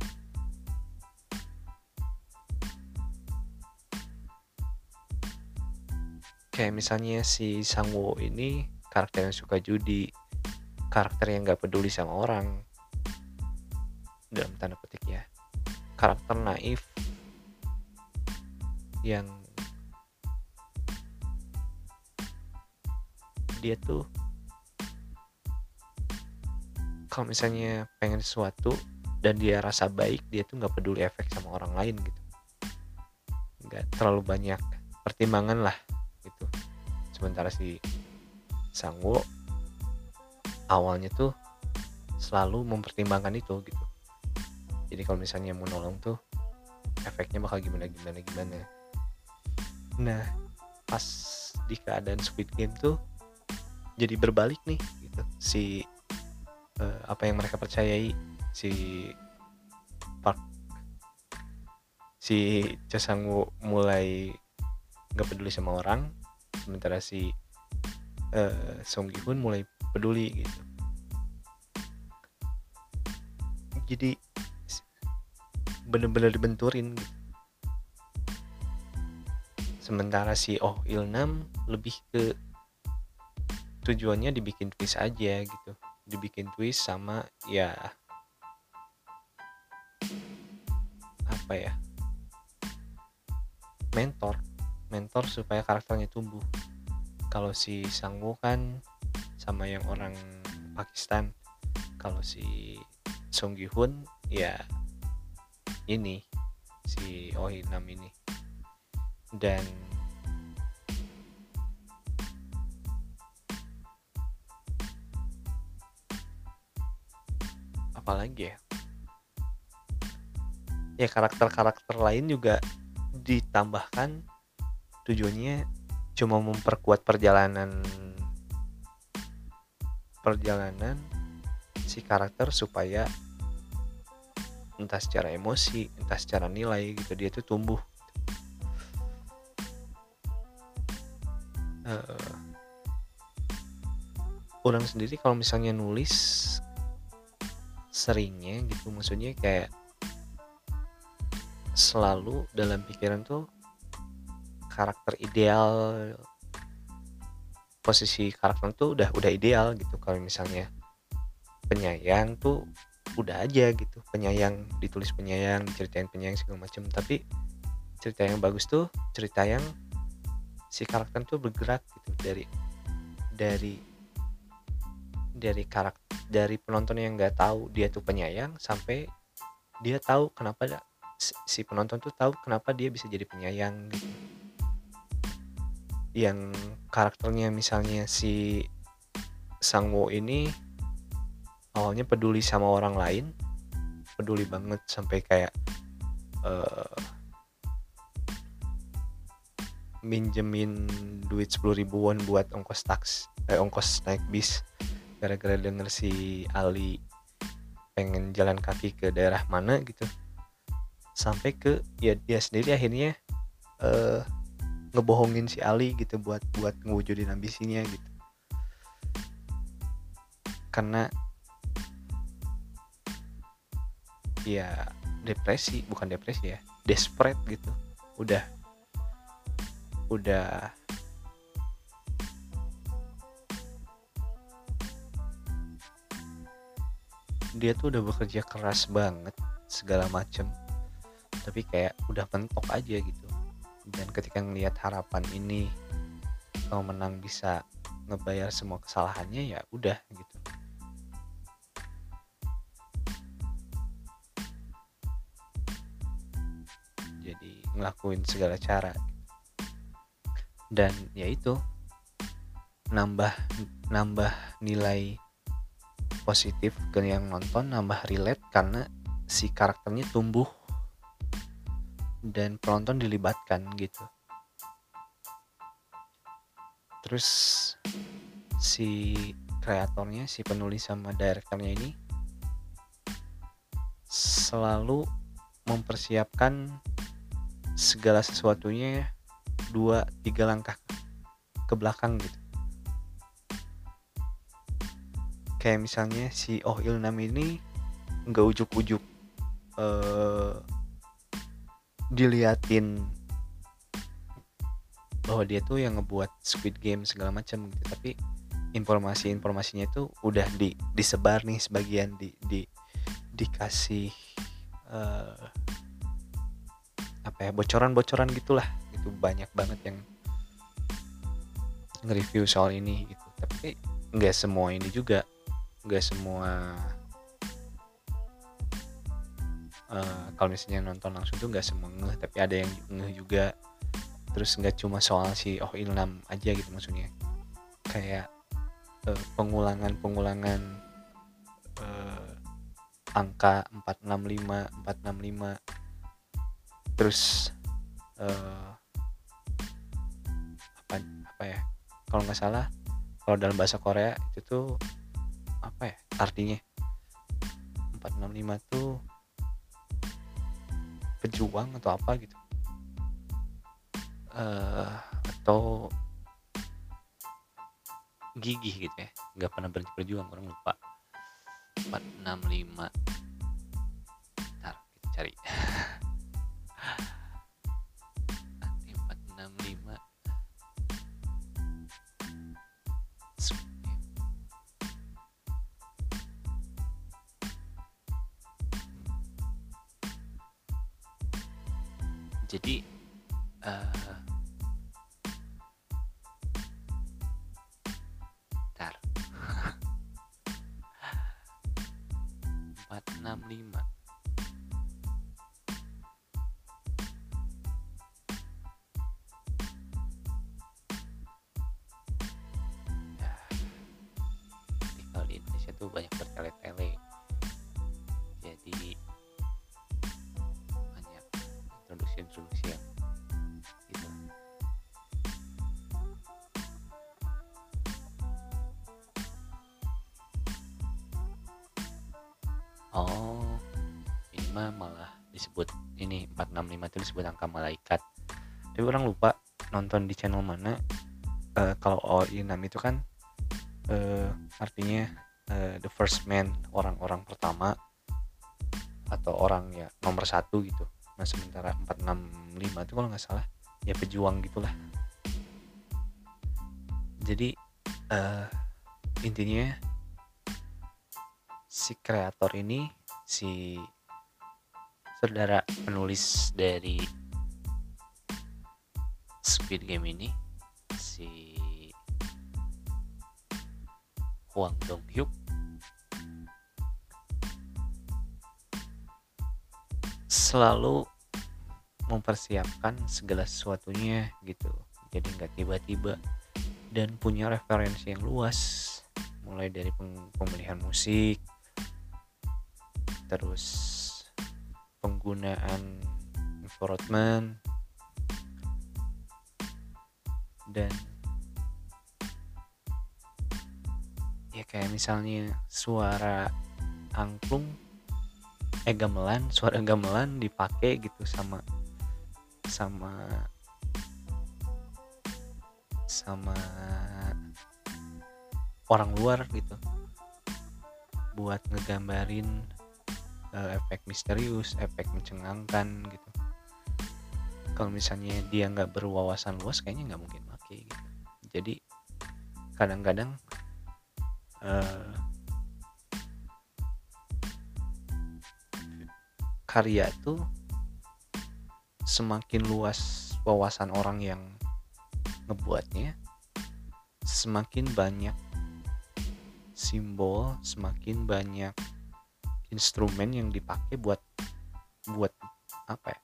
kayak misalnya si Sangwo ini karakter yang suka judi karakter yang gak peduli sama orang. Dalam tanda petik ya. Karakter naif yang dia tuh kalau misalnya pengen sesuatu dan dia rasa baik dia tuh nggak peduli efek sama orang lain gitu. Nggak terlalu banyak pertimbangan lah gitu. Sementara si Sangwo awalnya tuh selalu mempertimbangkan itu gitu. Jadi kalau misalnya mau nolong tuh efeknya bakal gimana gimana gimana. Nah pas di keadaan Squid Game tuh jadi berbalik nih gitu. Si uh, apa yang mereka percayai si Park si Chasangwo mulai nggak peduli sama orang sementara si uh, Song Gi Hun mulai peduli gitu. Jadi bener-bener dibenturin gitu. Sementara si Oh Il Nam lebih ke tujuannya dibikin twist aja gitu. Dibikin twist sama ya apa ya? Mentor mentor supaya karakternya tumbuh. Kalau si Sangwoo kan sama yang orang Pakistan. Kalau si Song Gi Hun ya ini si Oh Nam ini. Dan apalagi ya? Ya karakter-karakter lain juga ditambahkan tujuannya cuma memperkuat perjalanan perjalanan si karakter supaya entah secara emosi entah secara nilai gitu dia tuh tumbuh. Uh, orang sendiri kalau misalnya nulis seringnya gitu maksudnya kayak selalu dalam pikiran tuh karakter ideal posisi karakter tuh udah udah ideal gitu. Kalau misalnya penyayang tuh udah aja gitu. Penyayang ditulis penyayang diceritain penyayang segala macam tapi cerita yang bagus tuh cerita yang si karakter tuh bergerak gitu. Dari dari dari karakter dari penonton yang nggak tahu dia tuh penyayang sampai dia tahu kenapa si penonton tuh tahu kenapa dia bisa jadi penyayang gitu. Yang karakternya misalnya si Sangwo ini awalnya peduli sama orang lain peduli banget sampai kayak uh, minjemin duit 10 ribuan buat ongkos taks eh, ongkos naik bis gara-gara denger si Ali pengen jalan kaki ke daerah mana gitu. Sampai ke ya dia sendiri akhirnya uh, ngebohongin si Ali gitu buat buat ngewujudin ambisinya gitu. Karena ya depresi bukan depresi ya desperate gitu. Udah udah dia tuh udah bekerja keras banget segala macem. Tapi kayak udah mentok aja gitu dan ketika ngelihat harapan ini kalau menang bisa ngebayar semua kesalahannya ya udah gitu. Jadi ngelakuin segala cara. Dan ya itu nambah nambah nilai positif ke yang nonton nambah relate karena si karakternya tumbuh dan penonton dilibatkan gitu. Terus si kreatornya si penulis sama direkturnya ini selalu mempersiapkan segala sesuatunya dua tiga langkah ke belakang gitu. Kayak misalnya si Oh Ilnam ini nggak ujuk-ujuk uh, diliatin. Bahwa dia tuh yang ngebuat Squid Game segala macam gitu tapi informasi-informasinya itu udah di disebar nih sebagian di di dikasih uh, apa ya bocoran-bocoran gitulah. Itu banyak banget yang nge-review soal ini gitu. Tapi nggak semua ini juga nggak semua uh, kalau misalnya nonton langsung tuh nggak semua tapi ada yang ngeh juga. Terus nggak cuma soal si Oh Ilham aja gitu maksudnya. Kayak uh, pengulangan-pengulangan uh, angka 465 465 terus uh, apa apa ya kalau nggak salah kalau dalam bahasa Korea itu tuh apa ya artinya? 465 tuh pejuang atau apa gitu. Uh, atau gigih gitu ya. Nggak pernah berhenti berjuang orang lupa. 465 465 itu disebut angka malaikat. Tapi orang lupa nonton di channel mana Eh, kalau all inam itu kan eh, artinya eh, the first man orang-orang pertama atau orang ya nomor satu gitu. Nah sementara 465 itu kalau nggak salah ya pejuang gitulah. Jadi eh, intinya si kreator ini si saudara penulis dari Squid Game ini si Hwang Dong Hyuk. Selalu mempersiapkan segala sesuatunya gitu. Jadi nggak tiba-tiba. Dan punya referensi yang luas. Mulai dari pemilihan musik terus penggunaan environment dan ya kayak misalnya suara angklung eh gamelan suara gamelan dipakai gitu sama sama sama orang luar gitu buat ngegambarin eh, efek misterius efek mencengangkan gitu. Kalau misalnya dia nggak berwawasan luas kayaknya nggak mungkin pakai gitu. Jadi kadang-kadang eh, karya itu semakin luas wawasan orang yang ngebuatnya semakin banyak simbol semakin banyak instrumen yang dipakai buat buat apa ya?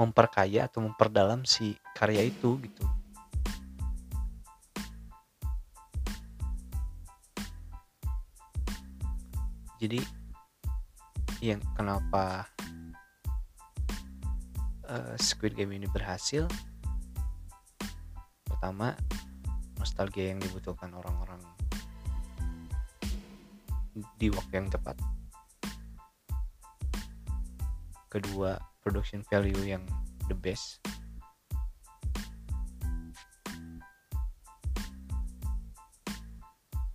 Memperkaya atau memperdalam si karya itu gitu. Jadi yang kenapa eh, Squid Game ini berhasil? Pertama nostalgia yang dibutuhkan orang-orang di waktu yang tepat kedua production value yang the best.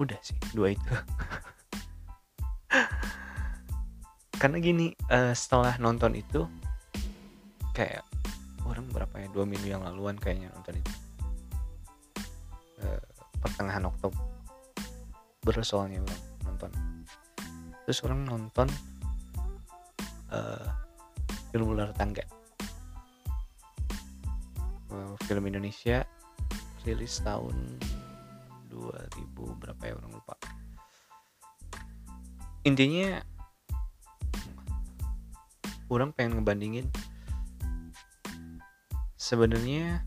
Udah sih dua itu. [laughs] Karena gini uh, setelah nonton itu kayak orang berapa ya dua minggu yang laluan kayaknya nonton itu. Uh, pertengahan Oktober soalnya orang nonton. Terus orang nonton uh, film ular tangga. Film Indonesia rilis tahun 2000 berapa ya orang lupa. Intinya orang pengen ngebandingin sebenarnya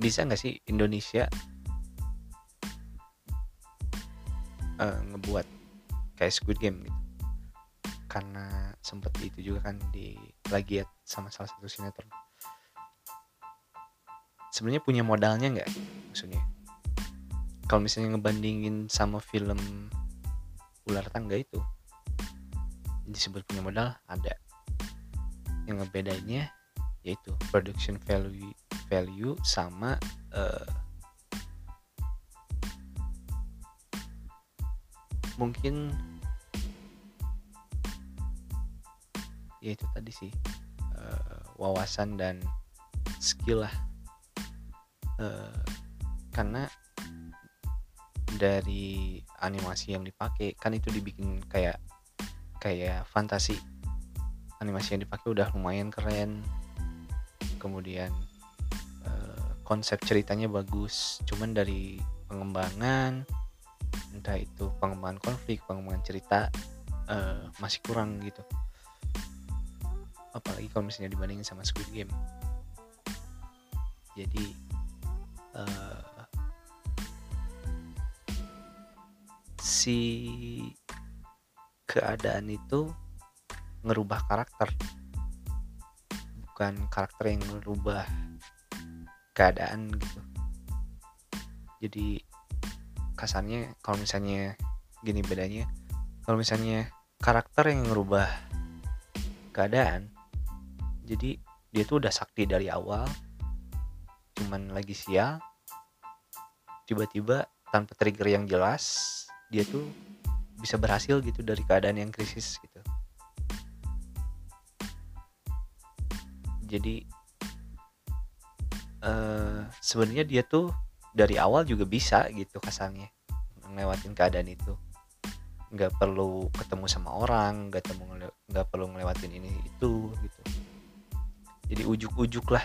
bisa nggak sih Indonesia uh, ngebuat kayak Squid Game gitu karena sempet itu juga kan di plagiat sama salah satu sinetron. Sebenarnya punya modalnya nggak? Maksudnya kalau misalnya ngebandingin sama film ular tangga itu disebut punya modal ada. Yang ngebedainnya yaitu production value value sama uh, mungkin ya itu tadi sih uh, wawasan dan skill lah. Uh, karena dari animasi yang dipakai kan itu dibikin kayak kayak fantasi. Animasi yang dipakai udah lumayan keren. Kemudian uh, konsep ceritanya bagus. Cuman dari pengembangan entah itu pengembangan konflik pengembangan cerita uh, masih kurang gitu apalagi kalau misalnya dibandingin sama Squid Game. Jadi uh, si keadaan itu ngerubah karakter. Bukan karakter yang ngerubah keadaan gitu. Jadi kasarnya kalau misalnya gini bedanya kalau misalnya karakter yang ngerubah keadaan jadi dia tuh udah sakti dari awal cuman lagi sial tiba-tiba tanpa trigger yang jelas dia tuh bisa berhasil gitu dari keadaan yang krisis gitu. Jadi uh, sebenarnya dia tuh dari awal juga bisa gitu kasarnya ngelewatin keadaan itu. Nggak perlu ketemu sama orang nggak perlu ngelewatin ini itu gitu jadi ujuk-ujuk lah.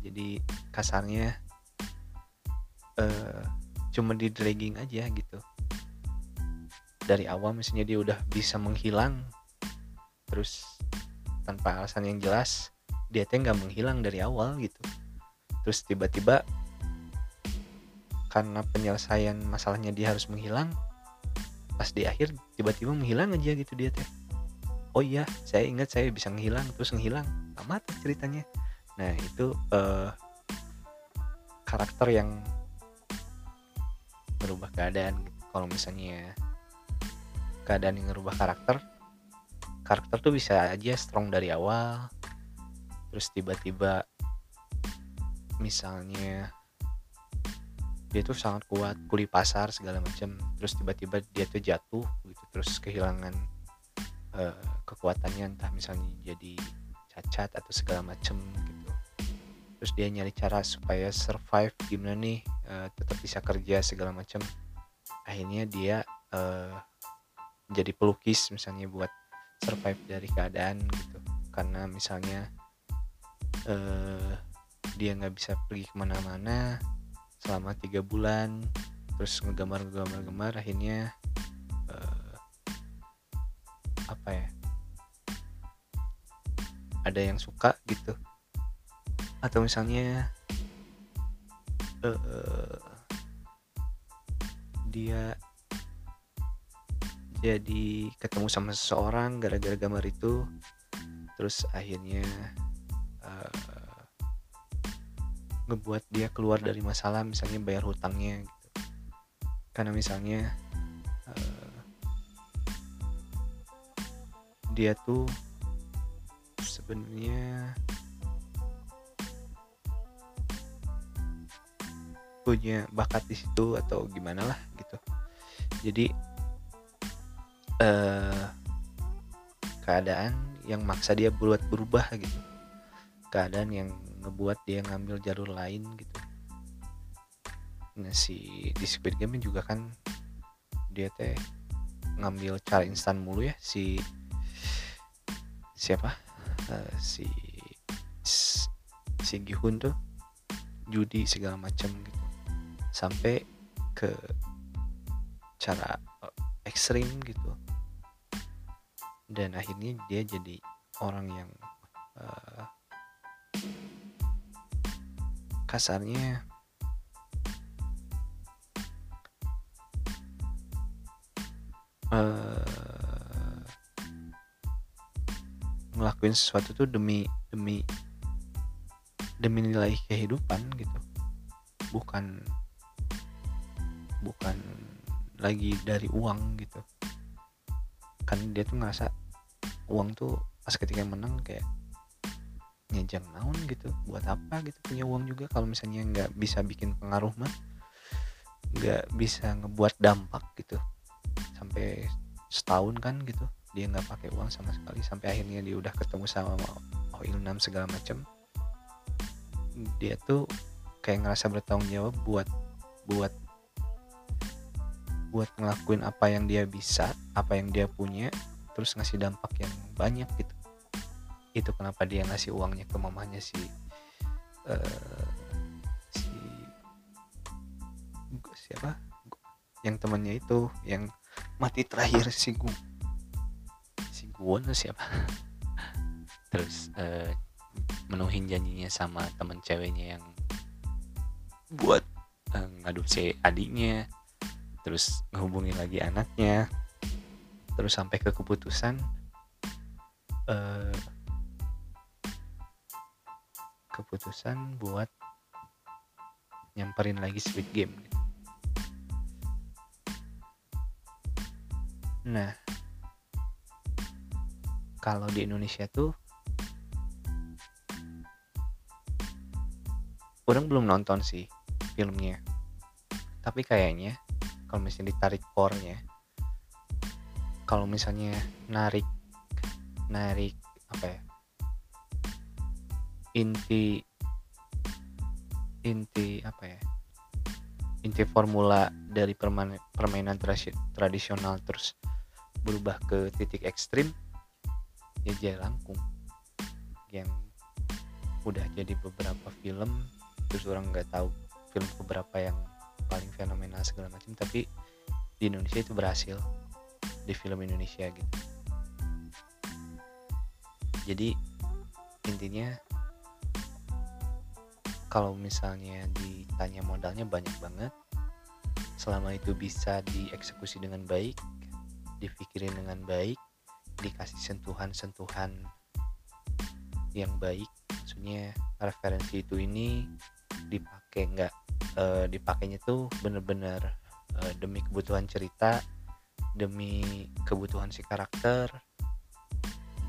Jadi kasarnya uh, cuma di dragging aja gitu. Dari awal misalnya dia udah bisa menghilang terus tanpa alasan yang jelas dia tuh nggak menghilang dari awal gitu. Terus tiba-tiba karena penyelesaian masalahnya dia harus menghilang pas di akhir tiba-tiba menghilang aja gitu dia teh. Oh iya saya ingat saya bisa menghilang terus menghilang tamat ceritanya. Nah itu uh, karakter yang merubah keadaan. Kalau misalnya keadaan yang merubah karakter karakter tuh bisa aja strong dari awal terus tiba-tiba misalnya dia tuh sangat kuat kuli pasar segala macam terus tiba-tiba dia tuh jatuh gitu terus kehilangan uh, kekuatannya entah misalnya jadi cacat atau segala macam gitu. Terus dia nyari cara supaya survive gimana nih uh, tetap bisa kerja segala macam akhirnya dia uh, jadi pelukis misalnya buat survive dari keadaan gitu. Karena misalnya uh, dia nggak bisa pergi ke mana-mana selama tiga bulan terus ngegambar ngegambar gambar akhirnya uh, apa ya ada yang suka gitu. Atau misalnya uh, dia jadi ketemu sama seseorang gara-gara gambar itu terus akhirnya ngebuat dia keluar dari masalah misalnya bayar hutangnya gitu. Karena misalnya uh, dia tuh sebenarnya. Punya bakat di situ atau gimana lah gitu. Jadi uh, keadaan yang maksa dia buat berubah gitu. Keadaan yang ngebuat dia ngambil jalur lain gitu. Nah si di Squid Game juga kan dia teh ngambil cara instan mulu ya si siapa uh, si si Gihun tuh judi segala macam gitu. Sampai ke cara eh, ekstrim gitu. Dan akhirnya dia jadi orang yang uh, kasarnya uh, ngelakuin sesuatu tuh demi demi demi nilai kehidupan gitu. Bukan bukan lagi dari uang gitu. Kan dia tuh ngerasa uang tuh pas ketika menang kayak nyejang naon gitu buat apa gitu punya uang juga. Kalau misalnya nggak bisa bikin pengaruh mah nggak bisa ngebuat dampak gitu. Sampai setahun kan gitu dia nggak pakai uang sama sekali. Sampai akhirnya dia udah ketemu sama Oh Ilnam segala macam dia tuh kayak ngerasa bertanggung jawab buat buat buat ngelakuin apa yang dia bisa apa yang dia punya terus ngasih dampak yang banyak gitu. Itu kenapa dia ngasih uangnya ke mamanya si uh, si siapa? Yang temannya itu yang mati terakhir si Gu Guwon siapa? [laughs] Terus uh, menuhin janjinya sama temen ceweknya yang buat uh, ngadopsi adiknya terus ngehubungin lagi anaknya terus sampai ke keputusan uh, keputusan buat nyamperin lagi Squid Game. Nah kalau di Indonesia tuh orang belum nonton sih filmnya. Tapi kayaknya kalau misalnya ditarik core-nya kalau misalnya narik narik apa ya inti inti apa ya inti formula dari permainan, permainan tradisional terus berubah ke titik ekstrim Jaya Langkung. Yang udah jadi beberapa film terus orang nggak tahu film beberapa yang paling fenomenal segala macam tapi di Indonesia itu berhasil di film Indonesia gitu. Jadi intinya kalau misalnya ditanya modalnya banyak banget selama itu bisa dieksekusi dengan baik dipikirin dengan baik dikasih sentuhan-sentuhan yang baik. Maksudnya referensi itu ini dipakai nggak uh, dipakainya tuh bener-bener uh, demi kebutuhan cerita demi kebutuhan si karakter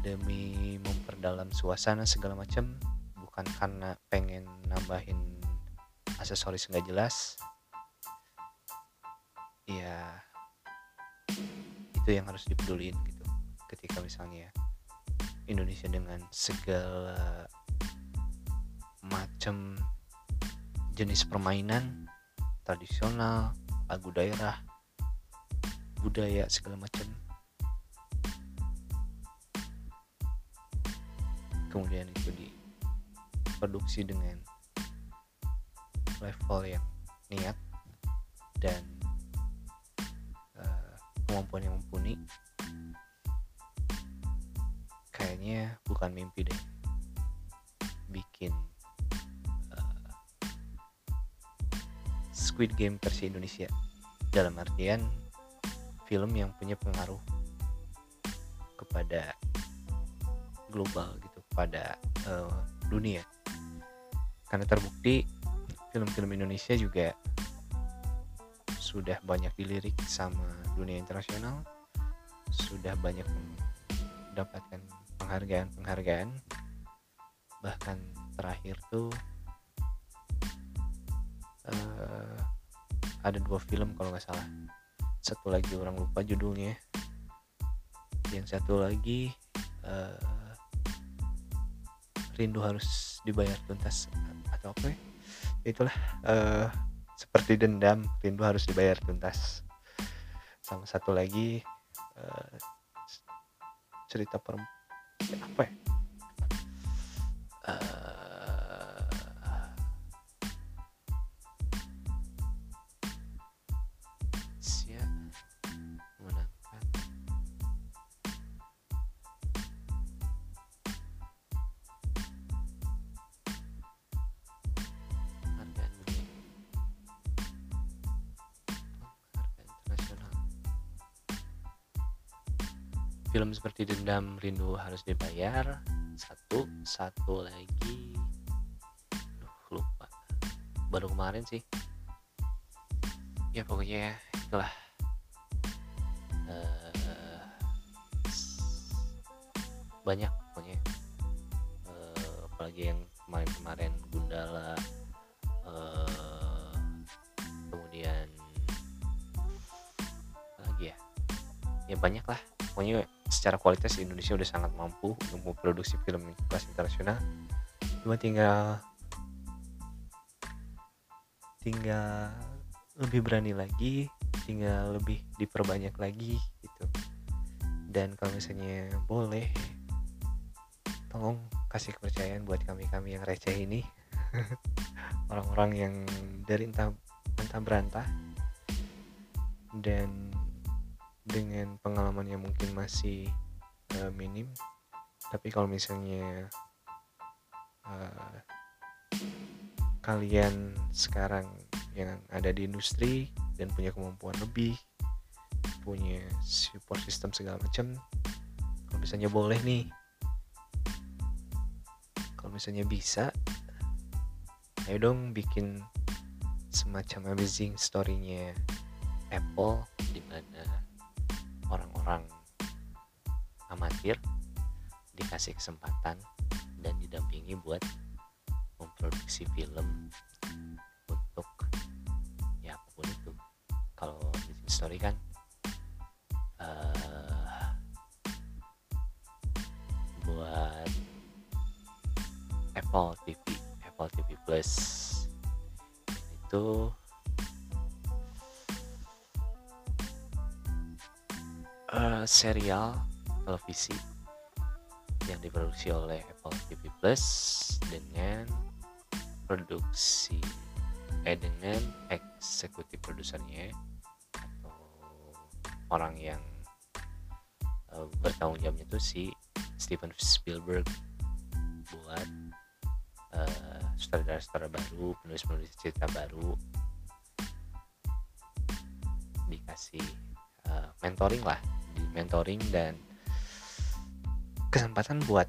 demi memperdalam suasana segala macam bukan karena pengen nambahin aksesoris nggak jelas. Ya itu yang harus dipeduliin gitu ketika misalnya Indonesia dengan segala macam jenis permainan tradisional lagu daerah budaya segala macam. Kemudian itu diproduksi dengan level yang niat dan uh, kemampuan yang mumpuni kayaknya bukan mimpi deh. Bikin Squid Game versi Indonesia. Dalam artian film yang punya pengaruh kepada global gitu pada uh, dunia. Karena terbukti film-film Indonesia juga sudah banyak dilirik sama dunia internasional sudah banyak mendapatkan penghargaan-penghargaan bahkan terakhir tuh uh, ada dua film kalau nggak salah. Satu lagi orang lupa judulnya. Yang satu lagi uh, rindu harus dibayar tuntas atau apa ya? Itulah uh, seperti dendam rindu harus dibayar tuntas. Sama satu lagi uh, cerita perempuan apa ya? Uh, seperti dendam rindu harus dibayar. Satu satu lagi. Aduh, lupa. Baru kemarin sih. Ya pokoknya itulah. Uh, banyak pokoknya. Uh, apalagi yang kemarin-kemarin Gundala uh, kemudian lagi ya? Ya banyak lah pokoknya secara kualitas Indonesia udah sangat mampu untuk memproduksi film kelas internasional. Cuma tinggal tinggal lebih berani lagi tinggal lebih diperbanyak lagi gitu. Dan kalau misalnya boleh tolong kasih kepercayaan buat kami-kami yang receh ini. [laughs] Orang-orang yang dari entah entah berantah. Dan dengan pengalaman yang mungkin masih uh, minim. Tapi kalau misalnya uh, kalian sekarang yang ada di industri dan punya kemampuan lebih punya support system segala macam kalau misalnya boleh nih kalau misalnya bisa ayo dong bikin semacam amazing story-nya Apple di mana orang-orang amatir dikasih kesempatan dan didampingi buat memproduksi film untuk ya apa pun itu. Kalau bikin story kan uh, buat Apple TV Apple TV Plus. Itu uh, serial televisi yang diproduksi oleh Apple TV Plus dengan produksi eh dengan eksekutif produsernya atau orang yang uh, bertanggung jawabnya itu si Steven Spielberg buat uh, sutradara-sutradara baru penulis-penulis cerita baru. Dikasih uh, mentoring lah mentoring dan kesempatan buat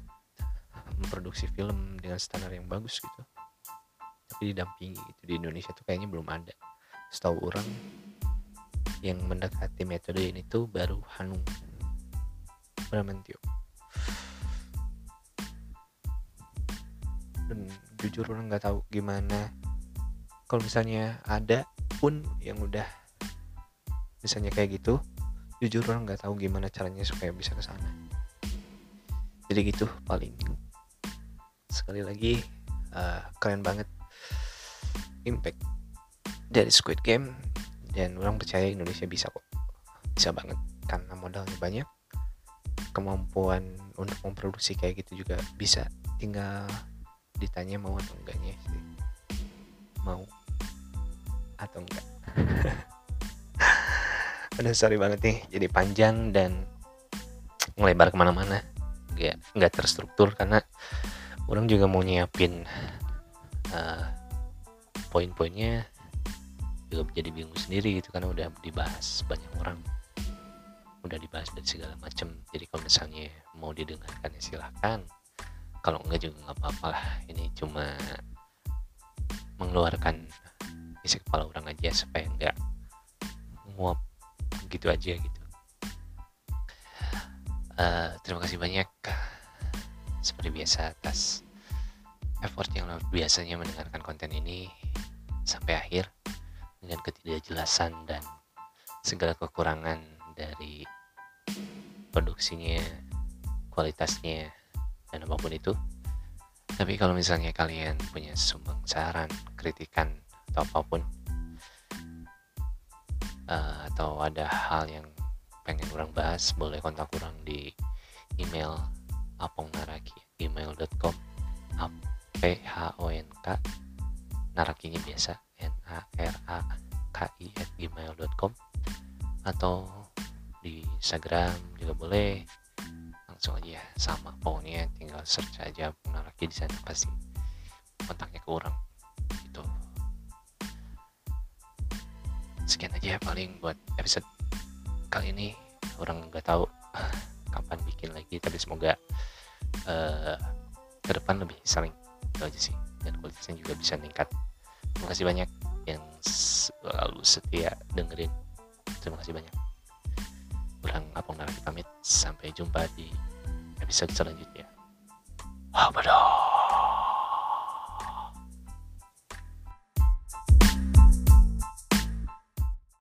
memproduksi film dengan standar yang bagus gitu. Tapi didampingi gitu. Di Indonesia tuh kayaknya belum ada. Setahu orang yang mendekati metode ini tuh baru Hanung Bramantio dan jujur orang nggak tahu gimana. Kalau misalnya ada pun yang udah misalnya kayak gitu jujur orang nggak tahu gimana caranya supaya bisa ke sana. Jadi gitu paling. Sekali lagi uh, keren banget impact dari Squid Game dan orang percaya Indonesia bisa kok. Bisa banget karena modalnya banyak. Kemampuan untuk memproduksi kayak gitu juga bisa. Tinggal ditanya mau atau enggaknya sih. Mau atau enggak [laughs] Aduh sorry banget nih. Jadi panjang dan melebar ke mana-mana. Nggak nggak terstruktur karena orang juga mau nyiapin uh, poin-poinnya juga jadi bingung sendiri gitu karena udah dibahas banyak orang. Udah dibahas dari segala macam jadi kalau misalnya mau didengarkan ya silahkan kalau enggak juga nggak apa-apa lah. Ini cuma mengeluarkan isi kepala orang aja supaya enggak nguap gitu aja gitu uh, terima kasih banyak seperti biasa atas effort yang luar biasanya mendengarkan konten ini sampai akhir dengan ketidakjelasan dan segala kekurangan dari produksinya, kualitasnya, dan apa pun itu. Tapi kalau misalnya kalian punya sumbang saran, kritikan, atau apa pun, uh, atau ada hal yang pengen kurang bahas, boleh kontak kurang di email apongnaraki@gmail.com p h o n k narakinya biasa n a r a k i at gmail.com atau di Instagram juga boleh. Langsung aja sama pokoknya tinggal search aja naraki di sana pasti kontaknya kurang itu sekian aja paling buat episode kali ini. Orang nggak tahu [sighs] kapan bikin lagi tapi semoga uh, ke depan lebih saling itu aja sih dan kualitasnya juga bisa meningkat. Terima kasih banyak yang selalu setia dengerin. Terima kasih banyak. Ulang Apong Naraki pamit. Sampai jumpa di episode selanjutnya. Apa